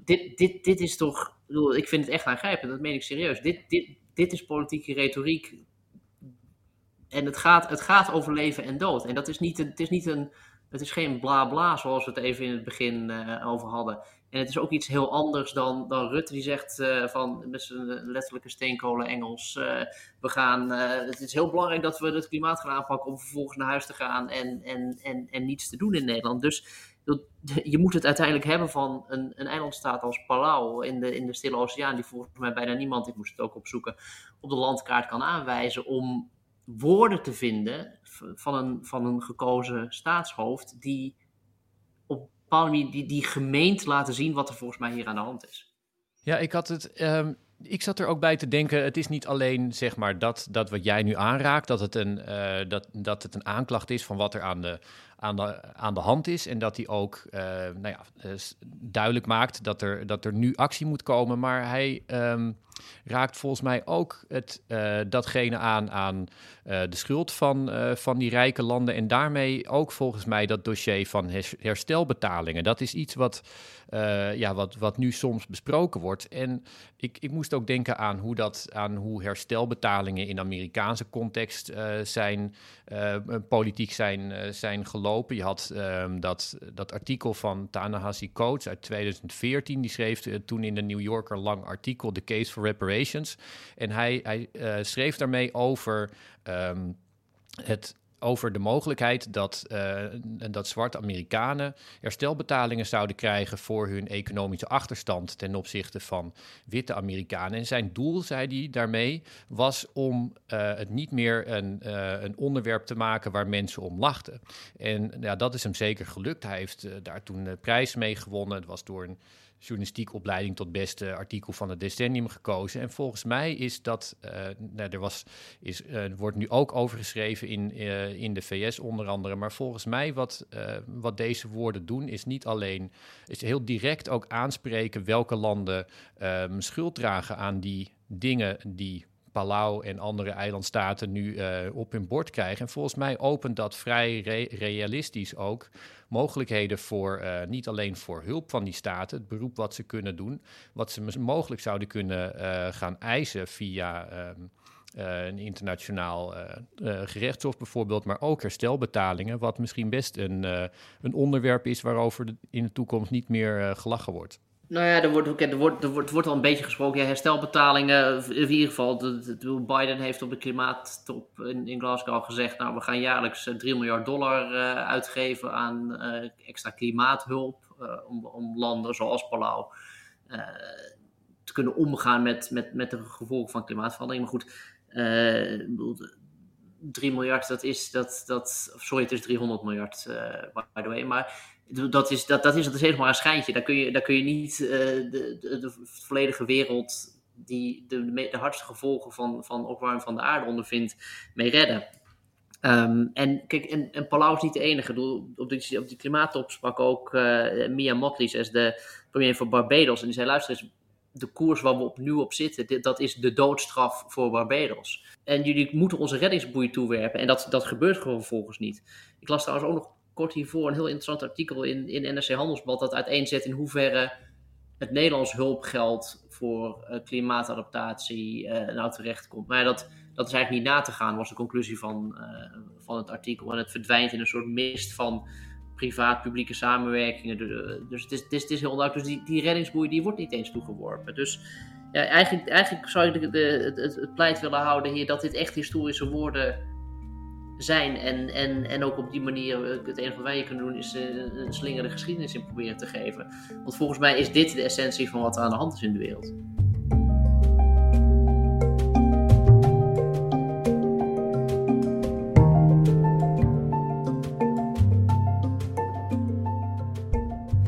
dit, dit, dit is toch, ik vind het echt aangrijpend, dat meen ik serieus. Dit, dit, dit is politieke retoriek en het gaat, het gaat over leven en dood. En dat is niet een, het is niet een het is geen bla bla zoals we het even in het begin uh, over hadden. En het is ook iets heel anders dan, dan Rutte die zegt uh, van met zijn letterlijke steenkolen Engels. Uh, we gaan, het is heel belangrijk dat we het klimaat gaan aanpakken om vervolgens naar huis te gaan en, en, en, en niets te doen in Nederland. Dus *laughs* je moet het uiteindelijk hebben van een, een eilandstaat als Palau in de, in de Stille Oceaan, die volgens mij bijna niemand, ik moest het ook opzoeken, op de landkaart kan aanwijzen om woorden te vinden van een, van een gekozen staatshoofd die bepaalde manier die, die gemeend laten zien wat er volgens mij hier aan de hand is. Ja, ik had het. Um, ik zat er ook bij te denken. Het is niet alleen zeg maar dat, dat wat jij nu aanraakt, dat het, een, uh, dat, dat het een aanklacht is van wat er aan de, aan de, aan de hand is. En dat hij ook uh, nou ja, duidelijk maakt dat er, dat er nu actie moet komen. Maar hij um, raakt volgens mij ook het, uh, datgene aan aan de schuld van, van die rijke landen. En daarmee ook volgens mij dat dossier van herstelbetalingen. Dat is iets wat, ja, wat, wat nu soms besproken wordt. En ik, ik moest ook denken aan hoe, dat, aan hoe herstelbetalingen in Amerikaanse context zijn, politiek zijn, zijn gelopen. Je had um, dat, dat artikel van Tanahasi Coates uit 2014. Die schreef uh, toen in de New Yorker lang artikel, The Case for Reparations. En hij, hij uh, schreef daarmee over um, het over de mogelijkheid dat, uh, dat zwarte Amerikanen herstelbetalingen zouden krijgen voor hun economische achterstand ten opzichte van witte Amerikanen. En zijn doel, zei hij daarmee, was om uh, het niet meer een, uh, een onderwerp te maken waar mensen om lachten. En ja, dat is hem zeker gelukt. Hij heeft daar toen de prijs mee gewonnen. Het was door een journalistiek opleiding tot beste artikel van het decennium gekozen. En volgens mij is dat, uh, nou, er was, is, uh, wordt nu ook over geschreven in, uh, in de VS onder andere. Maar volgens mij wat, wat deze woorden doen, is niet alleen, is heel direct ook aanspreken welke landen um, schuld dragen aan die dingen die Palau en andere eilandstaten nu uh, op hun bord krijgen. En volgens mij opent dat vrij re realistisch ook mogelijkheden voor uh, niet alleen voor hulp van die staten, het beroep wat ze kunnen doen, wat ze mogelijk zouden kunnen uh, gaan eisen via. Uh, een internationaal uh, gerechtshof bijvoorbeeld, maar ook herstelbetalingen, wat misschien best een, een onderwerp is waarover in de toekomst niet meer gelachen wordt. Nou ja, er wordt, er, wordt, er, wordt, wordt al een beetje gesproken. Ja, herstelbetalingen, in ieder geval. De, de, Biden heeft op de klimaattop in, in Glasgow gezegd: Nou, we gaan jaarlijks 3 miljard dollar uh, uitgeven aan extra klimaathulp. Om, om, landen zoals Palau te kunnen omgaan met, met, met de gevolgen van klimaatverandering. Maar goed, 3 miljard, dat is, dat, dat, sorry, het is 300 miljard, by the way. Maar dat is, dat, dat is, helemaal een schijntje. Daar kun je, daar kun je niet uh, de, de, de, volledige wereld die de, de hardste gevolgen van, van opwarming van de aarde ondervindt, mee redden. Um, en kijk, en, Palau is niet de enige. Op die, op die klimaattop sprak ook uh, Mia Motlis als de premier van Barbados. En die zei, luister eens, de koers waar we opnieuw op zitten, dat is de doodstraf voor Barbados. En jullie moeten onze reddingsboei toewerpen. En dat, dat gebeurt gewoon vervolgens niet. Ik las trouwens ook nog kort hiervoor een heel interessant artikel in, in NRC Handelsblad dat uiteenzet in hoeverre het Nederlands hulpgeld voor uh, klimaatadaptatie uh, nou terecht komt. Maar dat, dat is eigenlijk niet na te gaan, was de conclusie van, uh, van het artikel. En het verdwijnt in een soort mist van privaat-publieke samenwerkingen. Dus het is, het is, het is heel duidelijk. Dus die, die reddingsboei die wordt niet eens toegeworpen. Dus ja, eigenlijk, eigenlijk zou ik de, de, het, het pleit willen houden hier dat dit echt historische woorden zijn. En, en, en ook op die manier, eh, het enige wat wij kunnen doen, is uh, een slingerde geschiedenis in proberen te geven. Want volgens mij is dit de essentie van wat er aan de hand is in de wereld.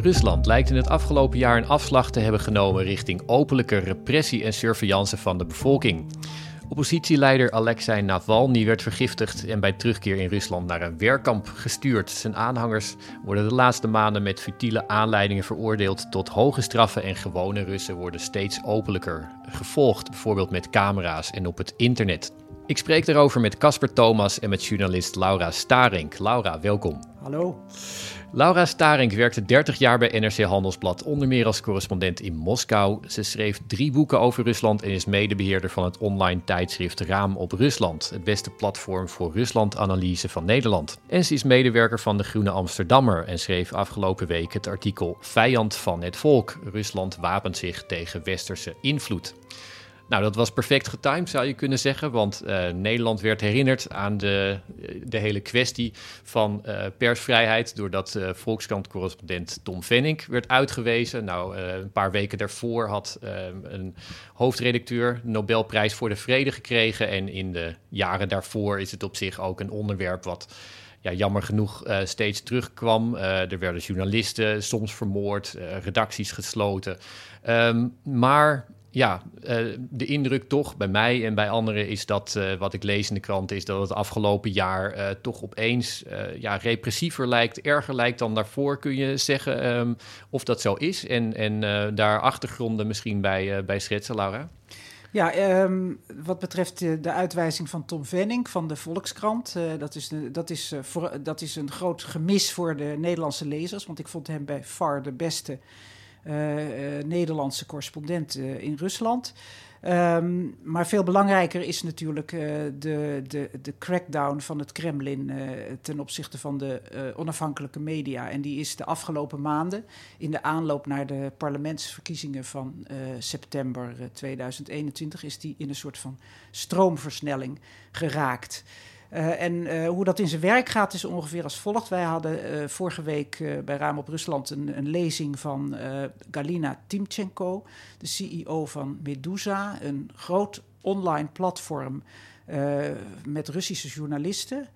Rusland lijkt in het afgelopen jaar een afslag te hebben genomen richting openlijke repressie en surveillance van de bevolking. Oppositieleider Alexei Navalny werd vergiftigd en bij terugkeer in Rusland naar een werkkamp gestuurd. Zijn aanhangers worden de laatste maanden met futiele aanleidingen veroordeeld tot hoge straffen en gewone Russen worden steeds openlijker gevolgd, bijvoorbeeld met camera's en op het internet. Ik spreek erover met Casper Thomas en met journalist Laura Starink. Laura, welkom. Hallo. Laura Starink werkte 30 jaar bij NRC Handelsblad, onder meer als correspondent in Moskou. Ze schreef drie boeken over Rusland en is medebeheerder van het online tijdschrift Raam op Rusland, het beste platform voor Rusland-analyse van Nederland. En ze is medewerker van de Groene Amsterdammer en schreef afgelopen week het artikel Vijand van het volk. Rusland wapent zich tegen westerse invloed. Nou, dat was perfect getimed, zou je kunnen zeggen. Want uh, Nederland werd herinnerd aan de, de hele kwestie van uh, persvrijheid. doordat uh, Volkskrant-correspondent Tom Venink werd uitgewezen. Nou, een paar weken daarvoor had een hoofdredacteur Nobelprijs voor de Vrede gekregen. En in de jaren daarvoor is het op zich ook een onderwerp wat. Ja, jammer genoeg steeds terugkwam. er werden journalisten soms vermoord, redacties gesloten. Um, maar ja, uh, de indruk toch bij mij en bij anderen is dat uh, wat ik lees in de krant is dat het afgelopen jaar uh, toch opeens ja, repressiever lijkt, erger lijkt dan daarvoor. Kun je zeggen um, of dat zo is en, en daar achtergronden misschien bij, bij schetsen, Laura? Ja, um, wat betreft de, uitwijzing van Tom Venning van de Volkskrant, dat, is dat, is, voor, dat is een groot gemis voor de Nederlandse lezers, want ik vond hem bij far de beste Nederlandse correspondent uh, in Rusland. Um, maar veel belangrijker is natuurlijk de, de, de crackdown van het Kremlin ten opzichte van de onafhankelijke media. En die is de afgelopen maanden in de aanloop naar de parlementsverkiezingen van september 2021 is die in een soort van stroomversnelling geraakt. Uh, en uh, hoe dat in zijn werk gaat is ongeveer als volgt. Wij hadden uh, vorige week bij Raam op Rusland een, een lezing van Galina Timchenko, de CEO van Medusa, een groot online platform met Russische journalisten.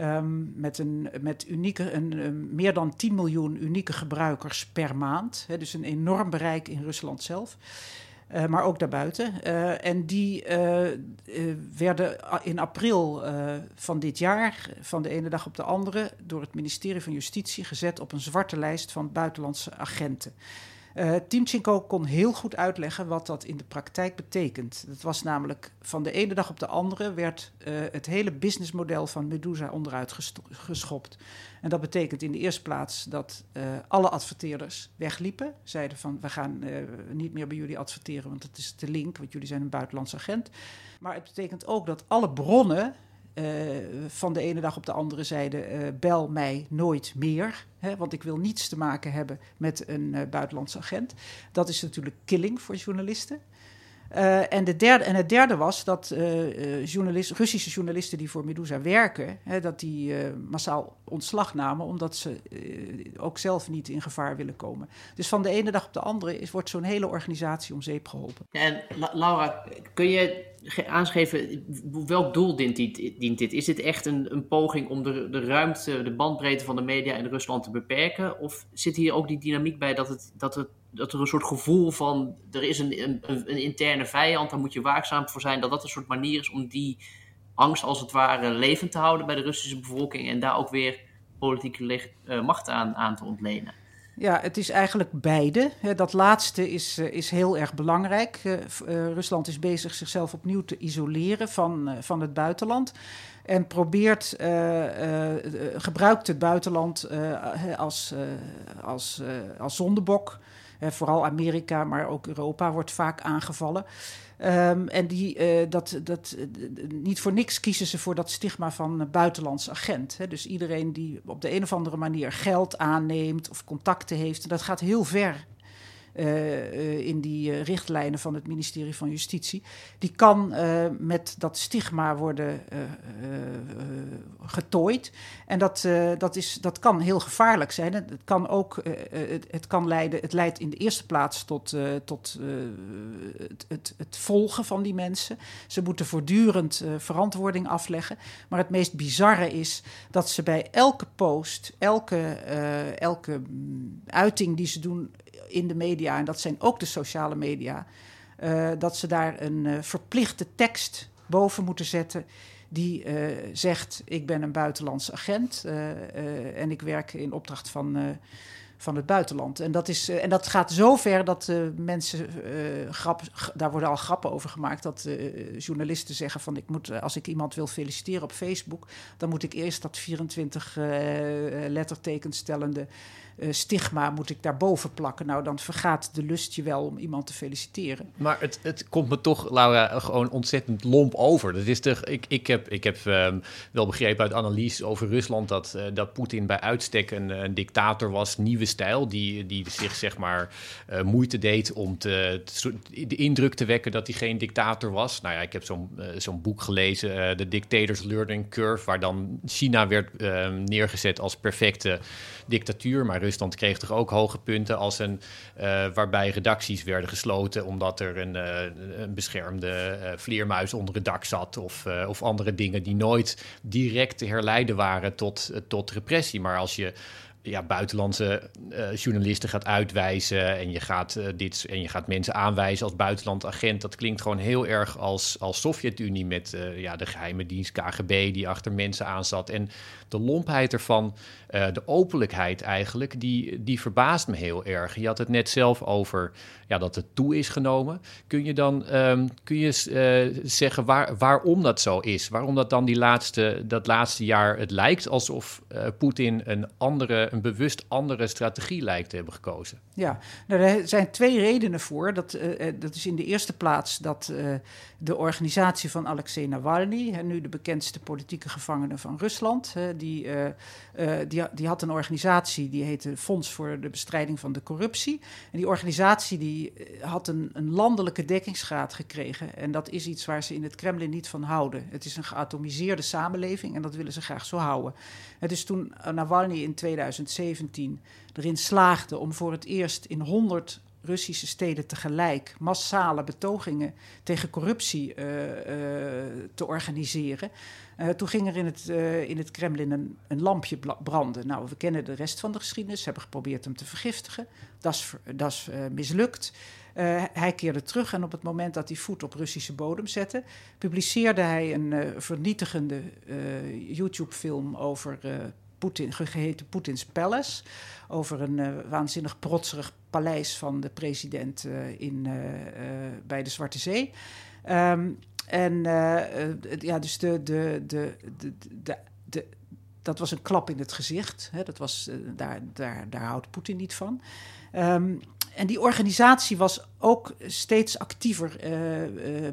Um, met, een, met unieke, een, meer dan 10 miljoen unieke gebruikers per maand. Dus een enorm bereik in Rusland zelf. Uh, maar ook daarbuiten. Uh, en die uh, werden in april van dit jaar, van de ene dag op de andere, door het ministerie van Justitie gezet op een zwarte lijst van buitenlandse agenten. Uh, Timchenko kon heel goed uitleggen wat dat in de praktijk betekent. Dat was namelijk van de ene dag op de andere werd uh, het hele businessmodel van Medusa onderuit geschopt. En dat betekent in de eerste plaats dat uh, alle adverteerders wegliepen. Zeiden van we gaan niet meer bij jullie adverteren, want het is te link, want jullie zijn een buitenlands agent. Maar het betekent ook dat alle bronnen uh, van de ene dag op de andere zeiden: uh, bel mij nooit meer. Hè, want ik wil niets te maken hebben met een uh, buitenlandse agent. Dat is natuurlijk killing voor journalisten. en, de derde, en het derde was dat Russische journalisten die voor Medusa werken, hè, dat die massaal ontslag namen, omdat ze ook zelf niet in gevaar willen komen. Dus van de ene dag op de andere is, wordt zo'n hele organisatie om zeep geholpen. En Laura, kun je aangeven, welk doel dient dit? Dient dit? Is dit echt een, een poging om de, de ruimte, de bandbreedte van de media in Rusland te beperken? Of zit hier ook die dynamiek bij dat, het, dat, het, dat er een soort gevoel van, er is een, een, een interne vijand, daar moet je waakzaam voor zijn, dat dat een soort manier is om die angst als het ware levend te houden bij de Russische bevolking en daar ook weer politieke uh, macht aan, aan te ontlenen? Ja, het is eigenlijk beide. Dat laatste is, eh, is heel erg belangrijk. Uh, Rusland is bezig zichzelf opnieuw te isoleren van, van het buitenland. En probeert, gebruikt het buitenland als, als, als zondebok. vooral Amerika, maar ook Europa wordt vaak aangevallen. Um, en die, uh, dat, dat, niet voor niks kiezen ze voor dat stigma van buitenlands agent. Hè. Dus iedereen die op de een of andere manier geld aanneemt of contacten heeft, dat gaat heel ver uh, in die uh, richtlijnen van het ministerie van Justitie. Die kan met dat stigma worden getooid. En dat, dat, is, dat kan heel gevaarlijk zijn. Het kan ook, het, het, kan leiden, het leidt in de eerste plaats tot, tot het, het, het, volgen van die mensen. Ze moeten voortdurend verantwoording afleggen. Maar het meest bizarre is dat ze bij elke post, elke, elke mm, uiting die ze doen in de media, en dat zijn ook de sociale media, uh, dat ze daar een uh, verplichte tekst boven moeten zetten die uh, zegt: Ik ben een buitenlandse agent en ik werk in opdracht van van het buitenland. En dat, is, en dat gaat zo ver dat mensen, uh, grap, daar worden al grappen over gemaakt, dat journalisten zeggen van ik moet, als ik iemand wil feliciteren op Facebook, dan moet ik eerst dat 24 lettertekens stellende uh, stigma moet ik daarboven plakken. Nou, dan vergaat de lust je wel om iemand te feliciteren. Maar het, het komt me toch, Laura, gewoon ontzettend lomp over. Dat is toch, ik, ik heb, ik heb um, wel begrepen uit analyse over Rusland dat, uh, dat Poetin bij uitstek een, een, dictator was, nieuwe stijl, die, die zich zeg maar uh, moeite deed om te, de indruk te wekken dat hij geen dictator was. Nou ja, ik heb zo'n zo'n boek gelezen, The Dictator's Learning Curve, waar dan China werd ehm, neergezet als perfecte dictatuur, maar Rusland kreeg toch ook hoge punten als een uh, waarbij redacties werden gesloten omdat er een, uh, een beschermde uh, vleermuis onder het dak zat of, of andere dingen die nooit direct te herleiden waren tot, tot repressie. Maar als je ja, buitenlandse journalisten gaat uitwijzen en je gaat, dit, en je gaat mensen aanwijzen als buitenland agent. Dat klinkt gewoon heel erg als, als Sovjet-Unie met ja, de geheime dienst KGB die achter mensen aanzat. En de lompheid ervan, de openlijkheid eigenlijk, die, die verbaast me heel erg. Je had het net zelf over ja, dat het toe is genomen. Kun je dan um, kun je, zeggen waar, waarom dat zo is? Waarom dat dan die laatste, dat laatste jaar het lijkt alsof Poetin een andere een bewust andere strategie lijkt te hebben gekozen. Ja, nou, er zijn twee redenen voor. Dat, uh, dat is in de eerste plaats dat uh, de organisatie van Alexei Navalny, nu de bekendste politieke gevangene van Rusland, die, uh, die, die had een organisatie die heette Fonds voor de Bestrijding van de Corruptie. En die organisatie die had een, een landelijke dekkingsgraad gekregen. En dat is iets waar ze in het Kremlin niet van houden. Het is een geatomiseerde samenleving en dat willen ze graag zo houden. Het is toen Navalny in 2017 erin slaagde om voor het eerst in 100 Russische steden tegelijk massale betogingen tegen corruptie uh, uh, te organiseren. Uh, toen ging er in het, in het Kremlin een, lampje branden. Nou, we kennen de rest van de geschiedenis. Ze hebben geprobeerd hem te vergiftigen. Dat is mislukt. hij keerde terug en op het moment dat hij voet op Russische bodem zette, publiceerde hij een vernietigende YouTube-film over Poetin, geheten Poetins Palace. Over een uh, waanzinnig protserig paleis van de president uh, in, uh, bij de Zwarte Zee. Um, en ja, dus de, de, de, de, de, dat was een klap in het gezicht. Hè. Dat was, daar, daar, daar houdt Poetin niet van. Um, en die organisatie was ook steeds actiever,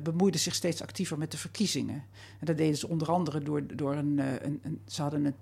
bemoeide zich steeds actiever met de verkiezingen. En dat deden ze onder andere door, door een, een, een ze hadden een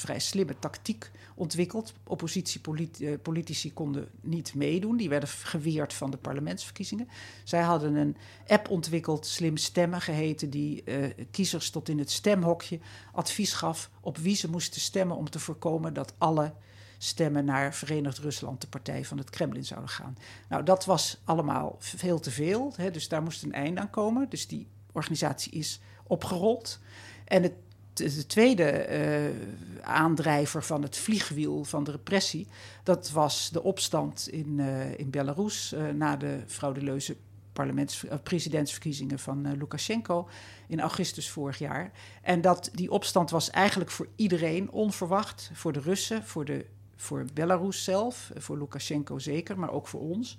vrij slimme tactiek ontwikkeld. Oppositiepolitici konden niet meedoen, die werden geweerd van de parlementsverkiezingen. Zij hadden een app ontwikkeld, Slim Stemmen geheten, die uh, kiezers tot in het stemhokje advies gaf op wie ze moesten stemmen om te voorkomen dat alle stemmen naar Verenigd Rusland, de partij van het Kremlin, zouden gaan. Nou, dat was allemaal veel te veel, hè, dus daar moest een einde aan komen. Dus die organisatie is opgerold. En het de tweede uh, aandrijver van het vliegwiel van de repressie, dat was de opstand in, uh, in Belarus uh, na de fraudeleuze parlements, presidentsverkiezingen van Lukashenko in augustus vorig jaar. En dat, die opstand was eigenlijk voor iedereen onverwacht, voor de Russen, voor, de, voor Belarus zelf, voor Lukashenko zeker, maar ook voor ons.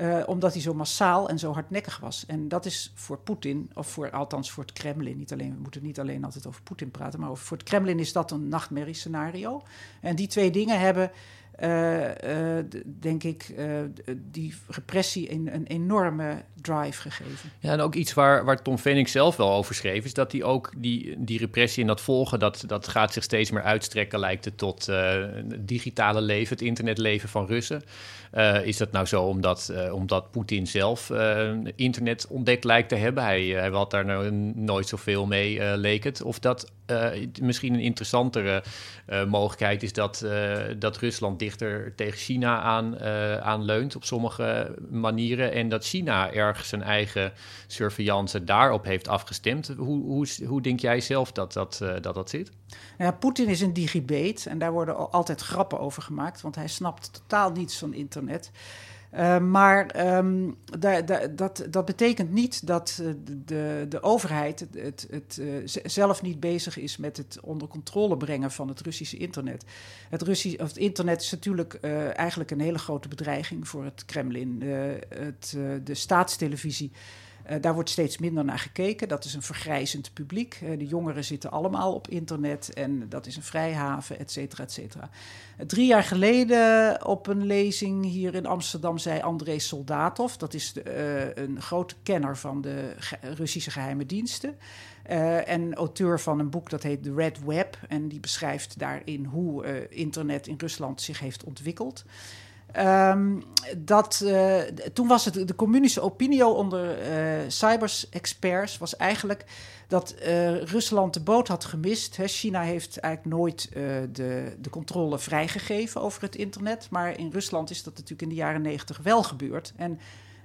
Uh, omdat hij zo massaal en zo hardnekkig was. En dat is voor Poetin, of voor, althans voor het Kremlin, niet alleen, we moeten niet alleen altijd over Poetin praten, maar over, voor het Kremlin is dat een nachtmerriescenario. En die twee dingen hebben uh, uh, denk ik, die repressie een, een, enorme drive gegeven. Ja, en ook iets waar, waar Tom Venning zelf wel over schreef, is dat hij ook die, die repressie en dat volgen, dat, dat gaat zich steeds meer uitstrekken, lijkt het tot het digitale leven, het internetleven van Russen. Is dat nou zo omdat, omdat Poetin zelf internet ontdekt lijkt te hebben? Hij, hij had daar nou nooit zoveel mee, leek het. Of dat misschien een interessantere mogelijkheid is dat, dat Rusland dicht dichter tegen China aan, aan leunt op sommige manieren. En dat China erg zijn eigen surveillance daarop heeft afgestemd. Hoe, hoe, hoe denk jij zelf dat dat, dat, dat zit? Ja, Poetin is een digibeet en daar worden altijd grappen over gemaakt, want hij snapt totaal niets van internet. Uh, maar da, dat, dat betekent niet dat uh, de, de overheid het, het, uh, zelf niet bezig is met het onder controle brengen van het Russische internet. Het, Russisch, of het internet is natuurlijk eigenlijk een hele grote bedreiging voor het Kremlin. het, de staatstelevisie uh, daar wordt steeds minder naar gekeken. Dat is een vergrijzend publiek. Uh, de jongeren zitten allemaal op internet en dat is een vrijhaven, et cetera, et cetera. Uh, drie jaar geleden op een lezing hier in Amsterdam zei André Soldatov, dat is een grote kenner van de Russische geheime diensten. en auteur van een boek dat heet The Red Web. En die beschrijft daarin hoe internet in Rusland zich heeft ontwikkeld. Um, dat, uh, toen was het de communische opinie onder uh, cyber-experts was eigenlijk dat uh, Rusland de boot had gemist. China heeft eigenlijk nooit de, de controle vrijgegeven over het internet. Maar in Rusland is dat natuurlijk in de jaren negentig wel gebeurd. En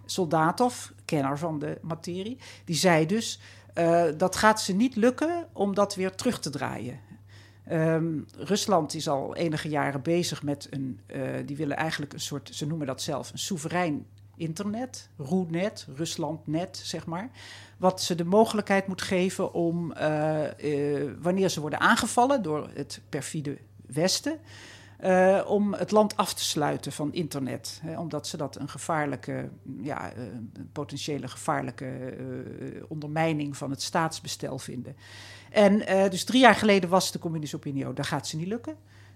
Soldatov, kenner van de materie, die zei dus... dat gaat ze niet lukken om dat weer terug te draaien. Um, Rusland is al enige jaren bezig met een. Uh, die willen eigenlijk een soort. Ze noemen dat zelf een soeverein internet. RoeNet, Ruslandnet, zeg maar. Wat ze de mogelijkheid moet geven om. Uh, uh, wanneer ze worden aangevallen door het perfide Westen. Om het land af te sluiten van internet. Hè, omdat ze dat een gevaarlijke, ja, potentiële gevaarlijke ondermijning van het staatsbestel vinden. En dus drie jaar geleden was de communistische opinie, daar gaat ze niet lukken.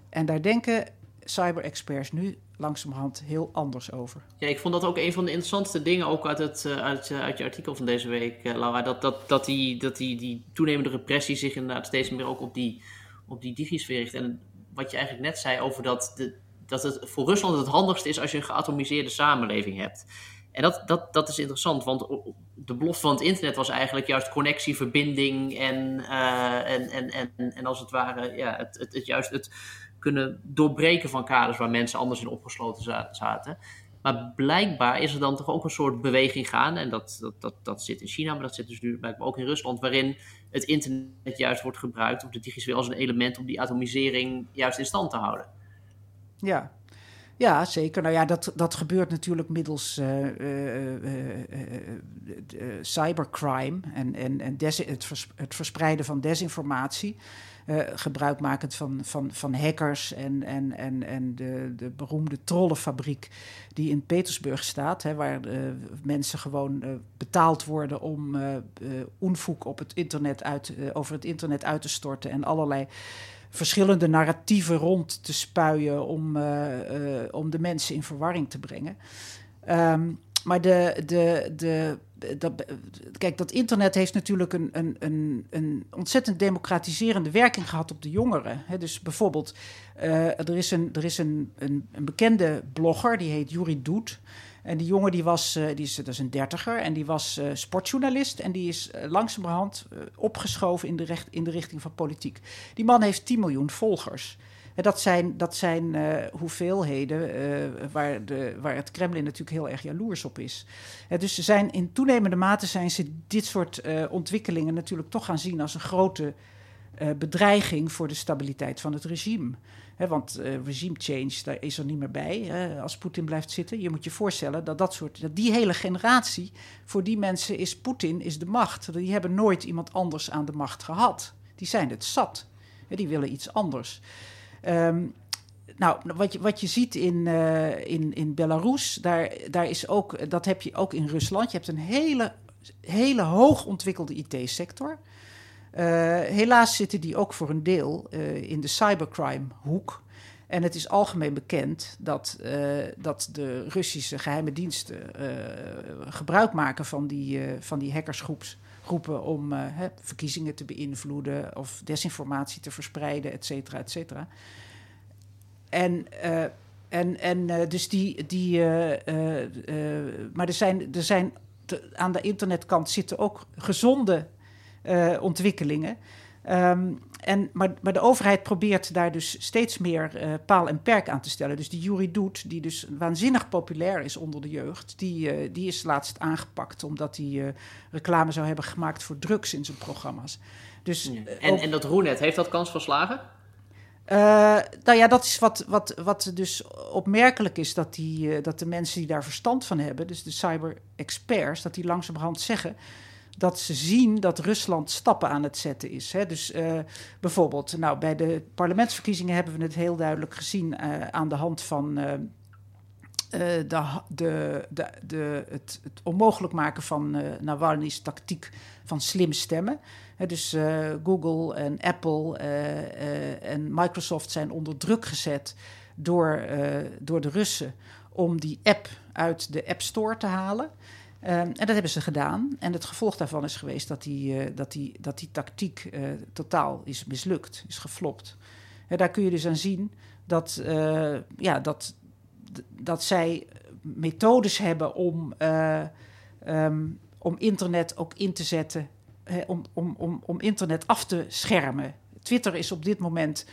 En daar denken cyber-experts nu langzamerhand heel anders over. Ja, ik vond dat ook een van de interessantste dingen, ook uit, het, uit, uit je artikel van deze week, Laura. Dat, dat, dat, die, dat die, die toenemende repressie zich inderdaad steeds meer ook op die, op die digisfeer richt. En wat je eigenlijk net zei over dat, de, dat het voor Rusland het handigste is als je een geatomiseerde samenleving hebt. En dat, dat, dat is interessant, want de belofte van het internet was eigenlijk juist connectie, verbinding en, uh, en, en, en, en als het ware ja, het, het, het, juist het kunnen doorbreken van kaders waar mensen anders in opgesloten zaten. Maar blijkbaar is er dan toch ook een soort beweging gaan. En dat, dat, dat, dat zit in China, maar dat zit dus nu blijkbaar ook in Rusland. Waarin het internet juist wordt gebruikt, of de digitale als een element om die atomisering juist in stand te houden. Ja, ja, zeker. Nou ja, dat, dat gebeurt natuurlijk middels uh, uh, uh, cybercrime en, en, en het, het verspreiden van desinformatie gebruikmakend van, van, van hackers en, en, en, en de, de beroemde trollenfabriek die in Petersburg staat, hè, waar mensen gewoon betaald worden om onvoek op het internet uit, over het internet uit te storten en allerlei verschillende narratieven rond te spuien om, om de mensen in verwarring te brengen. Um, maar de, de, de, kijk, dat internet heeft natuurlijk een, een, een, een ontzettend democratiserende werking gehad op de jongeren. dus bijvoorbeeld, uh, er is, een, er is een, een, een, bekende blogger, die heet Juri Doet. En die jongen die was, uh, die is, dat is een dertiger en die was uh, sportjournalist. En die is langzamerhand opgeschoven in de, recht, in de richting van politiek. Die man heeft 10 miljoen volgers. Dat zijn, dat zijn hoeveelheden waar, de, waar het Kremlin natuurlijk heel erg jaloers op is. Dus ze zijn in toenemende mate zijn ze dit soort ontwikkelingen natuurlijk toch gaan zien als een grote bedreiging voor de stabiliteit van het regime. Want regime change, daar is er niet meer bij als Poetin blijft zitten. Je moet je voorstellen dat, dat, soort, dat die hele generatie, voor die mensen is Poetin is de macht. Die hebben nooit iemand anders aan de macht gehad. Die zijn het zat. die willen iets anders. Um, nou, wat je, wat je ziet in, uh, in, in Belarus, daar, daar is ook, dat heb je ook in Rusland. Je hebt een hele, hele hoog ontwikkelde IT-sector. Uh, helaas zitten die ook voor een deel uh, in de cybercrime-hoek. En het is algemeen bekend dat, uh, dat de Russische geheime diensten gebruik maken van die, van die hackersgroepen om hè, verkiezingen te beïnvloeden of desinformatie te verspreiden, et cetera, et cetera. En, en, en dus die. die maar er zijn, er zijn aan de internetkant zitten ook gezonde ontwikkelingen. Um, en, maar, maar, de overheid probeert daar dus steeds meer uh, paal en perk aan te stellen. Dus die Jury Doet, die dus waanzinnig populair is onder de jeugd, die, uh, die is laatst aangepakt omdat hij uh, reclame zou hebben gemaakt voor drugs in zijn programma's. Dus, ja. en, ook... en dat Roenet, heeft dat kans van slagen? nou ja, dat is wat, wat, wat dus opmerkelijk is, dat, die, dat de mensen die daar verstand van hebben, dus de cyber-experts, dat die langzamerhand zeggen dat ze zien dat Rusland stappen aan het zetten is. Hè. Dus uh, bijvoorbeeld, nou, bij de parlementsverkiezingen hebben we het heel duidelijk gezien uh, aan de hand van uh, de, de, de, het, het, onmogelijk maken van Navalny's tactiek van slim stemmen. Dus Google en Apple en Microsoft zijn onder druk gezet door, door de Russen om die app uit de App Store te halen. Um, en dat hebben ze gedaan. En het gevolg daarvan is geweest dat die, uh, dat die, dat die tactiek uh, totaal is mislukt, is geflopt. En daar kun je dus aan zien dat, uh, ja, dat, dat zij methodes hebben om, um, om internet ook in te zetten, om, om, om, om internet af te schermen. Twitter is op dit moment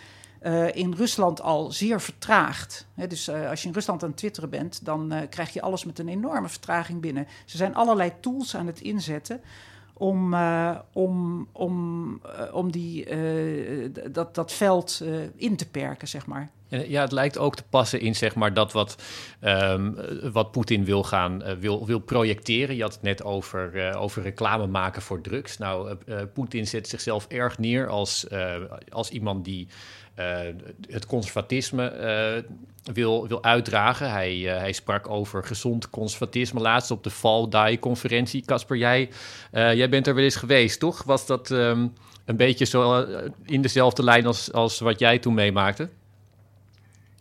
uh, in Rusland al zeer vertraagd. Dus uh, als je in Rusland aan het twitteren bent, dan uh, krijg je alles met een enorme vertraging binnen. Ze zijn allerlei tools aan het inzetten om, om, om, om die, dat, dat veld in te perken, zeg maar. Ja, het lijkt ook te passen in zeg maar, dat wat, um, wat Poetin wil gaan wil, wil projecteren. Je had het net over, over reclame maken voor drugs. Nou, Poetin zet zichzelf erg neer als, als iemand die uh, het conservatisme uh, wil, wil uitdragen. Hij, uh, hij sprak over gezond conservatisme laatst op de Fall Die-conferentie. Casper, jij, jij bent er wel eens geweest, toch? Was dat um, een beetje zo in dezelfde lijn als, als wat jij toen meemaakte?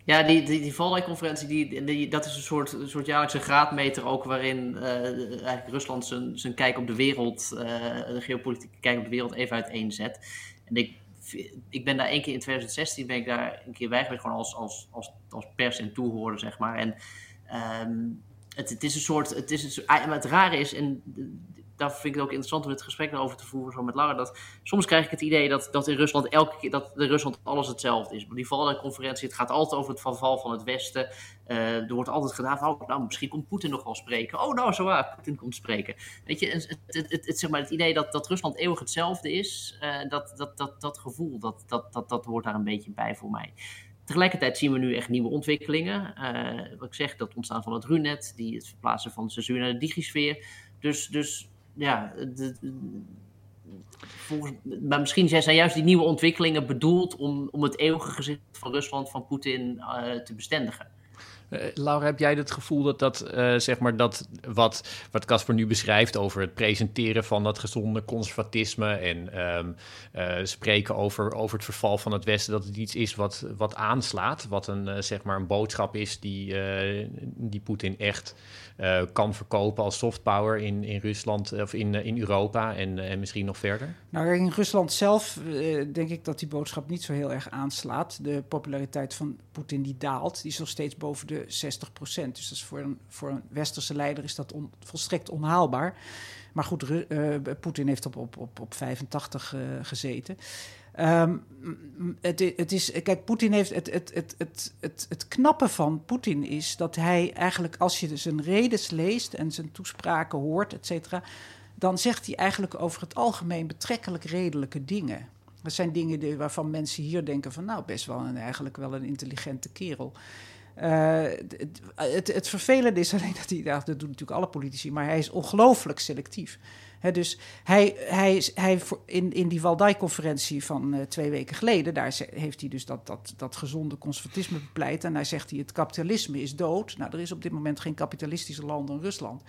Ja, die, die, die conferentie die, die, dat is een soort, een soort jaarlijkse graadmeter ook... waarin eigenlijk Rusland zijn, zijn kijk op de wereld... de geopolitieke kijk op de wereld even uiteenzet. En ik ik ben daar één keer in 2016 ben ik daar een keer bij geweest, gewoon als, als, als, als pers en toehoorder, zeg maar. En um, het, het is een soort, het, is een, het rare is, en daar vind ik het ook interessant om het gesprek over te voeren zo met Lara. Dat soms krijg ik het idee dat, dat in Rusland elke keer dat in Rusland alles hetzelfde is. Maar die conferentie, het gaat altijd over het verval van het Westen. Uh, er wordt altijd gedaan van, oh, nou, misschien komt Poetin nog wel spreken. Oh, nou, zo waar, Poetin komt spreken. Weet je, het, het, het, zeg maar, het idee dat, dat Rusland eeuwig hetzelfde is, uh, dat, dat, dat, dat gevoel, dat, dat, dat, dat hoort daar een beetje bij voor mij. Tegelijkertijd zien we nu echt nieuwe ontwikkelingen. Uh, wat ik zeg, dat ontstaan van het RUNET, die het verplaatsen van de censuur naar de digisfeer. Dus, dus ja, maar misschien zijn juist die nieuwe ontwikkelingen bedoeld om, om het eeuwige gezicht van Rusland, van Poetin, te bestendigen. Uh, Laura, heb jij het gevoel dat dat, uh, zeg maar, dat wat, wat Casper nu beschrijft over het presenteren van dat gezonde conservatisme en um, uh, spreken over, over het verval van het Westen, dat het iets is wat, wat aanslaat, wat een, zeg maar een boodschap is die, die Poetin echt kan verkopen als soft power in, in Rusland of in, in Europa en, en misschien nog verder? Nou, in Rusland zelf denk ik dat die boodschap niet zo heel erg aanslaat. De populariteit van Poetin die daalt, die is nog steeds boven de 60 procent. Dus dat is voor, een, voor een westerse leider is dat volstrekt onhaalbaar. Maar goed, Poetin heeft op, op, op, op 85 gezeten. Um, het, het, is, kijk, Poetin heeft het, het, het, het, het, het knappe van Poetin is dat hij eigenlijk, als je zijn redes leest en zijn toespraken hoort, et cetera, dan zegt hij eigenlijk over het algemeen betrekkelijk redelijke dingen. Dat zijn dingen waarvan mensen hier denken van, nou, best wel een, eigenlijk wel een intelligente kerel. Uh, het, vervelende is alleen dat hij, dat doen natuurlijk alle politici, maar hij is ongelooflijk selectief. Dus hij, hij, hij in, in die Waldai-conferentie van uh, twee weken geleden, daar heeft hij dus dat, dat, dat gezonde conservatisme bepleit. En daar zegt hij: het kapitalisme is dood. Nou, er is op dit moment geen kapitalistische land dan Rusland.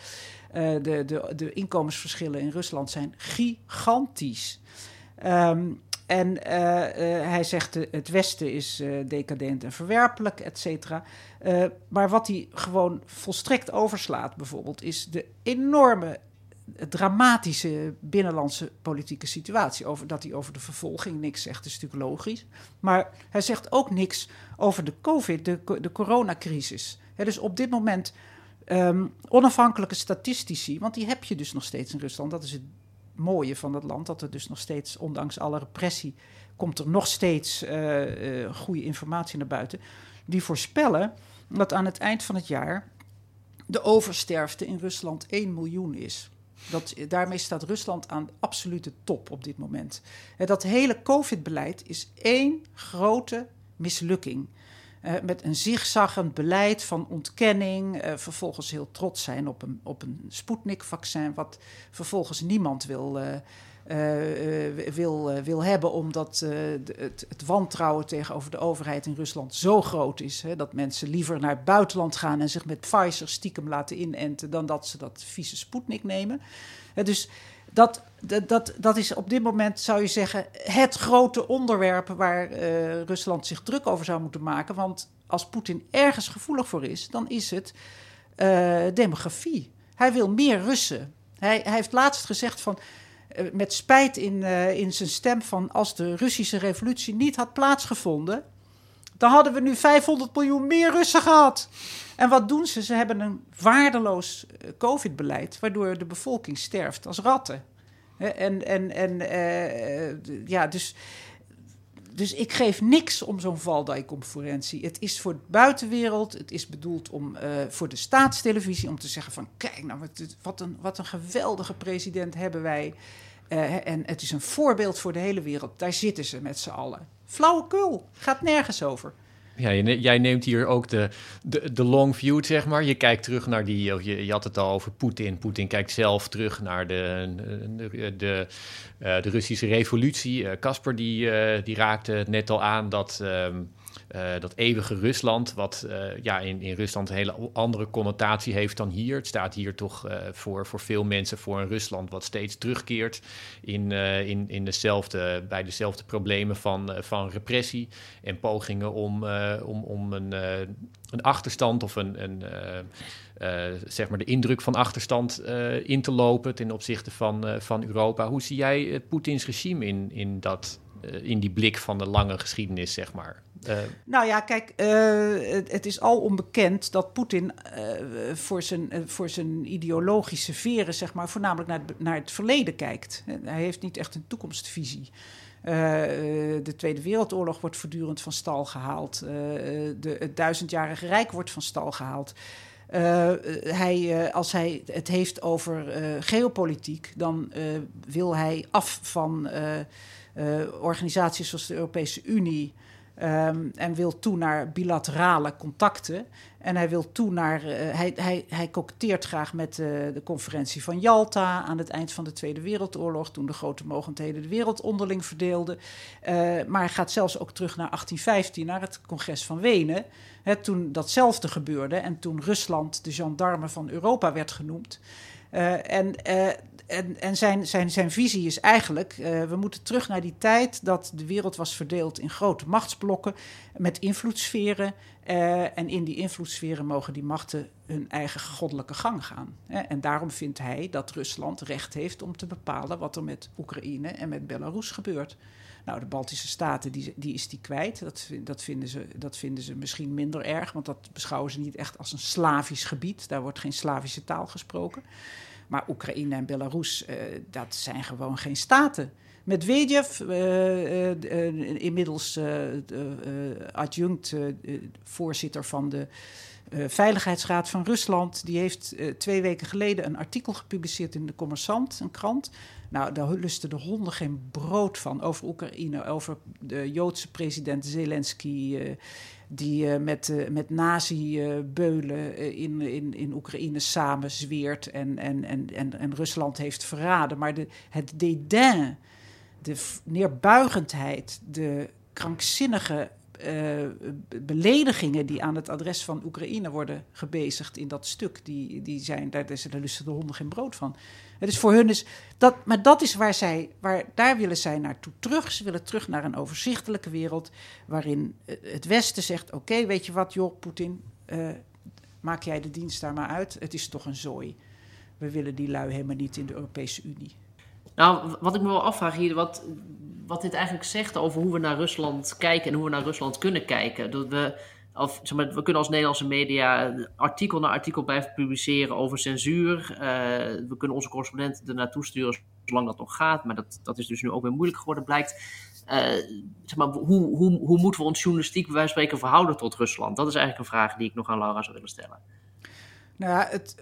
Uh, de, de, de inkomensverschillen in Rusland zijn gigantisch. Um, en eh, eh, hij zegt het Westen is decadent en verwerpelijk, et cetera. maar wat hij gewoon volstrekt overslaat, bijvoorbeeld, is de enorme dramatische binnenlandse politieke situatie. Over, dat hij over de vervolging niks zegt, is natuurlijk logisch. Maar hij zegt ook niks over de COVID, de, de coronacrisis. dus op dit moment um, onafhankelijke statistici, want die heb je dus nog steeds in Rusland. Dat is het mooie van dat land, dat er dus nog steeds, ondanks alle repressie, komt er nog steeds uh, uh, goede informatie naar buiten. Die voorspellen dat aan het eind van het jaar de oversterfte in Rusland 1 miljoen is. Dat, daarmee staat Rusland aan de absolute top op dit moment. En dat hele COVID-beleid is één grote mislukking. Uh, met een zigzaggend beleid van ontkenning. Uh, vervolgens heel trots zijn op een, op een Sputnik-vaccin, wat vervolgens niemand wil, uh, wil, wil hebben, omdat het, het, wantrouwen tegenover de overheid in Rusland zo groot is. Hè, dat mensen liever naar het buitenland gaan en zich met Pfizer stiekem laten inenten, dan dat ze dat vieze Sputnik nemen. dus dat, dat, dat, is op dit moment, zou je zeggen, het grote onderwerp waar uh, Rusland zich druk over zou moeten maken. Want als Poetin ergens gevoelig voor is, dan is het uh, demografie. Hij wil meer Russen. Hij, hij heeft laatst gezegd van. Uh, met spijt in, in zijn stem van als de Russische revolutie niet had plaatsgevonden, dan hadden we nu 500 miljoen meer Russen gehad. En wat doen ze? Ze hebben een waardeloos eh, COVID-beleid, waardoor de bevolking sterft als ratten. En, en, en uh, ja, dus, dus ik geef niks om zo'n Valdai-conferentie. Het is voor de buitenwereld, het is bedoeld om, voor de staatstelevisie om te zeggen van... kijk nou, wat, een, wat een geweldige president hebben wij. En het is een voorbeeld voor de hele wereld. Daar zitten ze met z'n allen. Flauwekul, gaat nergens over. Ja, jij neemt hier ook de, de, de long view, zeg maar. Je kijkt terug naar die, je, had het al over Poetin. Poetin kijkt zelf terug naar de, de, de, uh, de Russische revolutie. Casper uh, die, uh, die raakte net al aan dat... Um, uh, dat eeuwige Rusland, wat uh, ja, in, in Rusland een hele andere connotatie heeft dan hier. Het staat hier toch uh, voor, voor veel mensen voor een Rusland wat steeds terugkeert in, in, in dezelfde, bij dezelfde problemen van, van repressie en pogingen om, om, om een, een achterstand of een, een zeg maar de indruk van achterstand in te lopen ten opzichte van, van Europa. Hoe zie jij Poetins regime in, in dat in die blik van de lange geschiedenis, zeg maar. Uh. Nou ja, kijk, uh, het, is al onbekend dat Poetin voor, zijn, voor zijn ideologische veren, zeg maar, voornamelijk naar het, naar het verleden kijkt. Hij heeft niet echt een toekomstvisie. de Tweede Wereldoorlog wordt voortdurend van stal gehaald. de, het duizendjarige rijk wordt van stal gehaald. hij, als hij het heeft over geopolitiek, dan wil hij af van organisaties zoals de Europese Unie. Um, en wil toe naar bilaterale contacten. En hij wil toe naar. Uh, hij, hij, hij koketteert graag met uh, de conferentie van Yalta aan het eind van de Tweede Wereldoorlog, toen de grote mogendheden de wereld onderling verdeelden. Maar hij gaat zelfs ook terug naar 1815, naar het congres van Wenen. Hè, toen datzelfde gebeurde en toen Rusland de gendarme van Europa werd genoemd. en en, en zijn, zijn, zijn visie is eigenlijk: uh, we moeten terug naar die tijd dat de wereld was verdeeld in grote machtsblokken met invloedssferen. Uh, en in die invloedssferen mogen die machten hun eigen goddelijke gang gaan. Hè? En daarom vindt hij dat Rusland recht heeft om te bepalen wat er met Oekraïne en met Belarus gebeurt. Nou, de Baltische Staten, die, die is die kwijt. Dat, dat, vinden ze, dat vinden ze misschien minder erg, want dat beschouwen ze niet echt als een Slavisch gebied. Daar wordt geen Slavische taal gesproken. Maar Oekraïne en Belarus, uh, dat zijn gewoon geen staten. Medvedev, uh, inmiddels adjunct voorzitter van de Veiligheidsraad van Rusland, die heeft twee weken geleden een artikel gepubliceerd in de Commerçant, een krant. Nou, daar lusten de honden geen brood van over Oekraïne, over de Joodse president Zelensky die uh, met, uh, met nazi-beulen uh, in, in, in Oekraïne samen zweert en, en, en, en, en Rusland heeft verraden. Maar de, het dédain, de neerbuigendheid, de krankzinnige beledigingen die aan het adres van Oekraïne worden gebezigd in dat stuk, die, die zijn, daar, daar lusten de honden geen brood van. Het is voor hun is dat, maar dat is waar zij, waar, daar willen zij naartoe terug. Ze willen terug naar een overzichtelijke wereld waarin het Westen zegt: oké, weet je wat, joh, Poetin, uh, maak jij de dienst daar maar uit. Het is toch een zooi. We willen die lui helemaal niet in de Europese Unie. Nou, wat ik me wel afvraag hier, wat, wat dit eigenlijk zegt over hoe we naar Rusland kijken en hoe we naar Rusland kunnen kijken. Dat we, of, zeg maar, we kunnen als Nederlandse media artikel na artikel blijven publiceren over censuur. Uh, we kunnen onze correspondenten er naartoe sturen zolang dat nog gaat. Maar dat, dat is dus nu ook weer moeilijk geworden, blijkt. Uh, zeg maar, hoe, hoe, hoe moeten we ons journalistiek bij wijze spreken verhouden tot Rusland? Dat is eigenlijk een vraag die ik nog aan Laura zou willen stellen. Nou ja, het,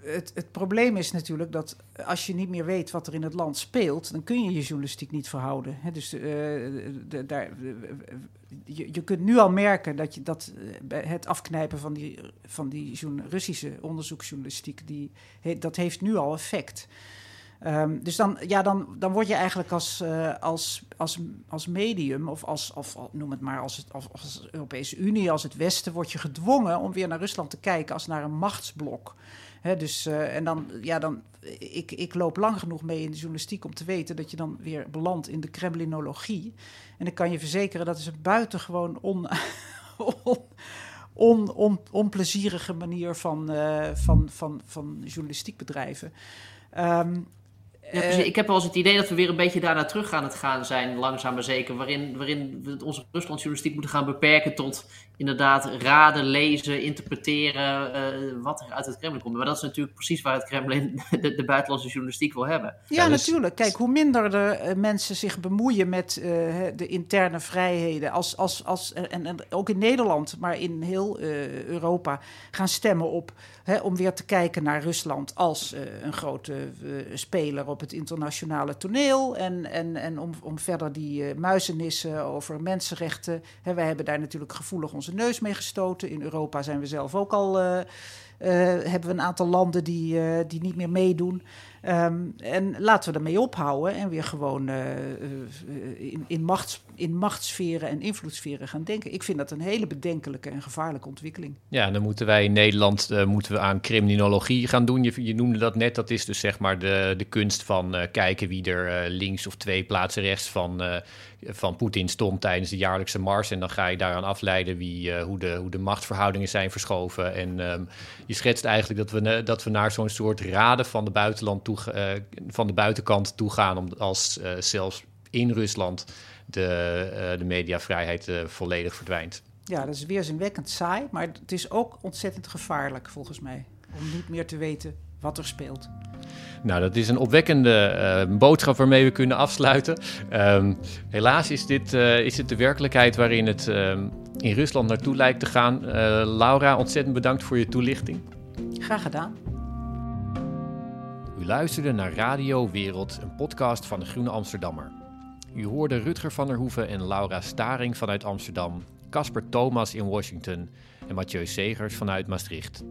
het, het probleem is natuurlijk dat als je niet meer weet wat er in het land speelt, dan kun je je journalistiek niet verhouden. dus de, daar, je, je kunt nu al merken dat, je, dat het afknijpen van die, van die Russische onderzoeksjournalistiek, die, dat heeft nu al effect. Um, dus dan, ja, dan, dan word je eigenlijk als, uh, als, als, als medium, of als, of noem het maar als, als, als Europese Unie, als het Westen, word je gedwongen om weer naar Rusland te kijken als naar een machtsblok. Dus, uh, en dan, ja, dan, ik, ik loop lang genoeg mee in de journalistiek om te weten dat je dan weer belandt in de Kremlinologie. En ik kan je verzekeren, dat is een buitengewoon on, *laughs* on, on, on, onplezierige manier van, uh, van, van, van journalistiek bedrijven. Um, ja, eh, ik heb wel eens het idee dat we weer een beetje daarna terug aan het gaan zijn, langzaam maar zeker. Waarin, waarin we onze Ruslandjournalistiek moeten gaan beperken tot inderdaad raden, lezen, interpreteren uh, wat er uit het Kremlin komt. Maar dat is natuurlijk precies waar het Kremlin *laughs* de, de buitenlandse journalistiek wil hebben. Ja, dus- natuurlijk. Kijk, hoe minder de uh, mensen zich bemoeien met uh, de interne vrijheden, als, als, als, en, en, ook in Nederland, maar in heel Europa, gaan stemmen op hè, om weer te kijken naar Rusland als een grote speler op het internationale toneel. En, en, en om, om verder die muizenissen over mensenrechten. Hè, wij hebben daar natuurlijk gevoelig onze neus mee gestoten. In Europa zijn we zelf ook al. Hebben we een aantal landen die, die niet meer meedoen. Um, en laten we ermee ophouden en weer gewoon in, in, machts, in machtssferen en invloedssferen gaan denken. Ik vind dat een hele bedenkelijke en gevaarlijke ontwikkeling. Ja, dan moeten wij in Nederland moeten we aan criminologie gaan doen. Je, noemde dat net, dat is dus zeg maar de, de kunst van kijken wie er links of twee plaatsen rechts van van Poetin stond tijdens de jaarlijkse mars. En dan ga je daaraan afleiden wie, hoe, de, hoe de machtsverhoudingen zijn verschoven. En um, je schetst eigenlijk dat we, dat we naar zo'n soort raden van de, buitenland toe, uh, van de buitenkant toe gaan. Om, als uh, zelfs in Rusland de, de mediavrijheid volledig verdwijnt. Ja, dat is weerzinwekkend saai. Maar het is ook ontzettend gevaarlijk volgens mij. Om niet meer te weten wat er speelt. Nou, dat is een opwekkende uh, boodschap waarmee we kunnen afsluiten. Um, helaas is dit, uh, is dit de werkelijkheid waarin het uh, in Rusland naartoe lijkt te gaan. Eh, Laura, ontzettend bedankt voor je toelichting. Graag gedaan. U luisterde naar Radio Wereld, een podcast van de Groene Amsterdammer. U hoorde Rutger van der Hoeven en Laura Staring vanuit Amsterdam, Casper Thomas in Washington en Mathieu Segers vanuit Maastricht.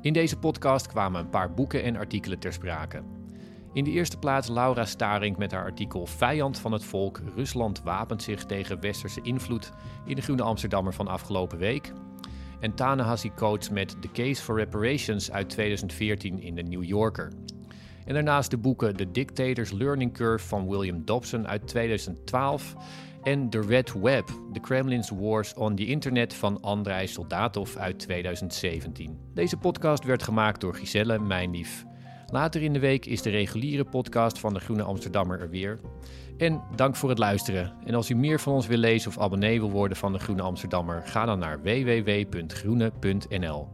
In deze podcast kwamen een paar boeken en artikelen ter sprake. In de eerste plaats Laura Staring met haar artikel Vijand van het volk: Rusland wapent zich tegen westerse invloed in de Groene Amsterdammer van afgelopen week. En Tanehasi Coates met The Case for Reparations uit 2014 in de New Yorker. En daarnaast de boeken The Dictator's Learning Curve van William Dobson uit 2012 en The Red Web, The Kremlin's Wars on the Internet van Andrei Soldatov uit 2017. Deze podcast werd gemaakt door Giselle Mijnlief. Later in de week is de reguliere podcast van de Groene Amsterdammer er weer. En dank voor het luisteren. En als u meer van ons wil lezen of abonnee wil worden van de Groene Amsterdammer, ga dan naar www.groene.nl.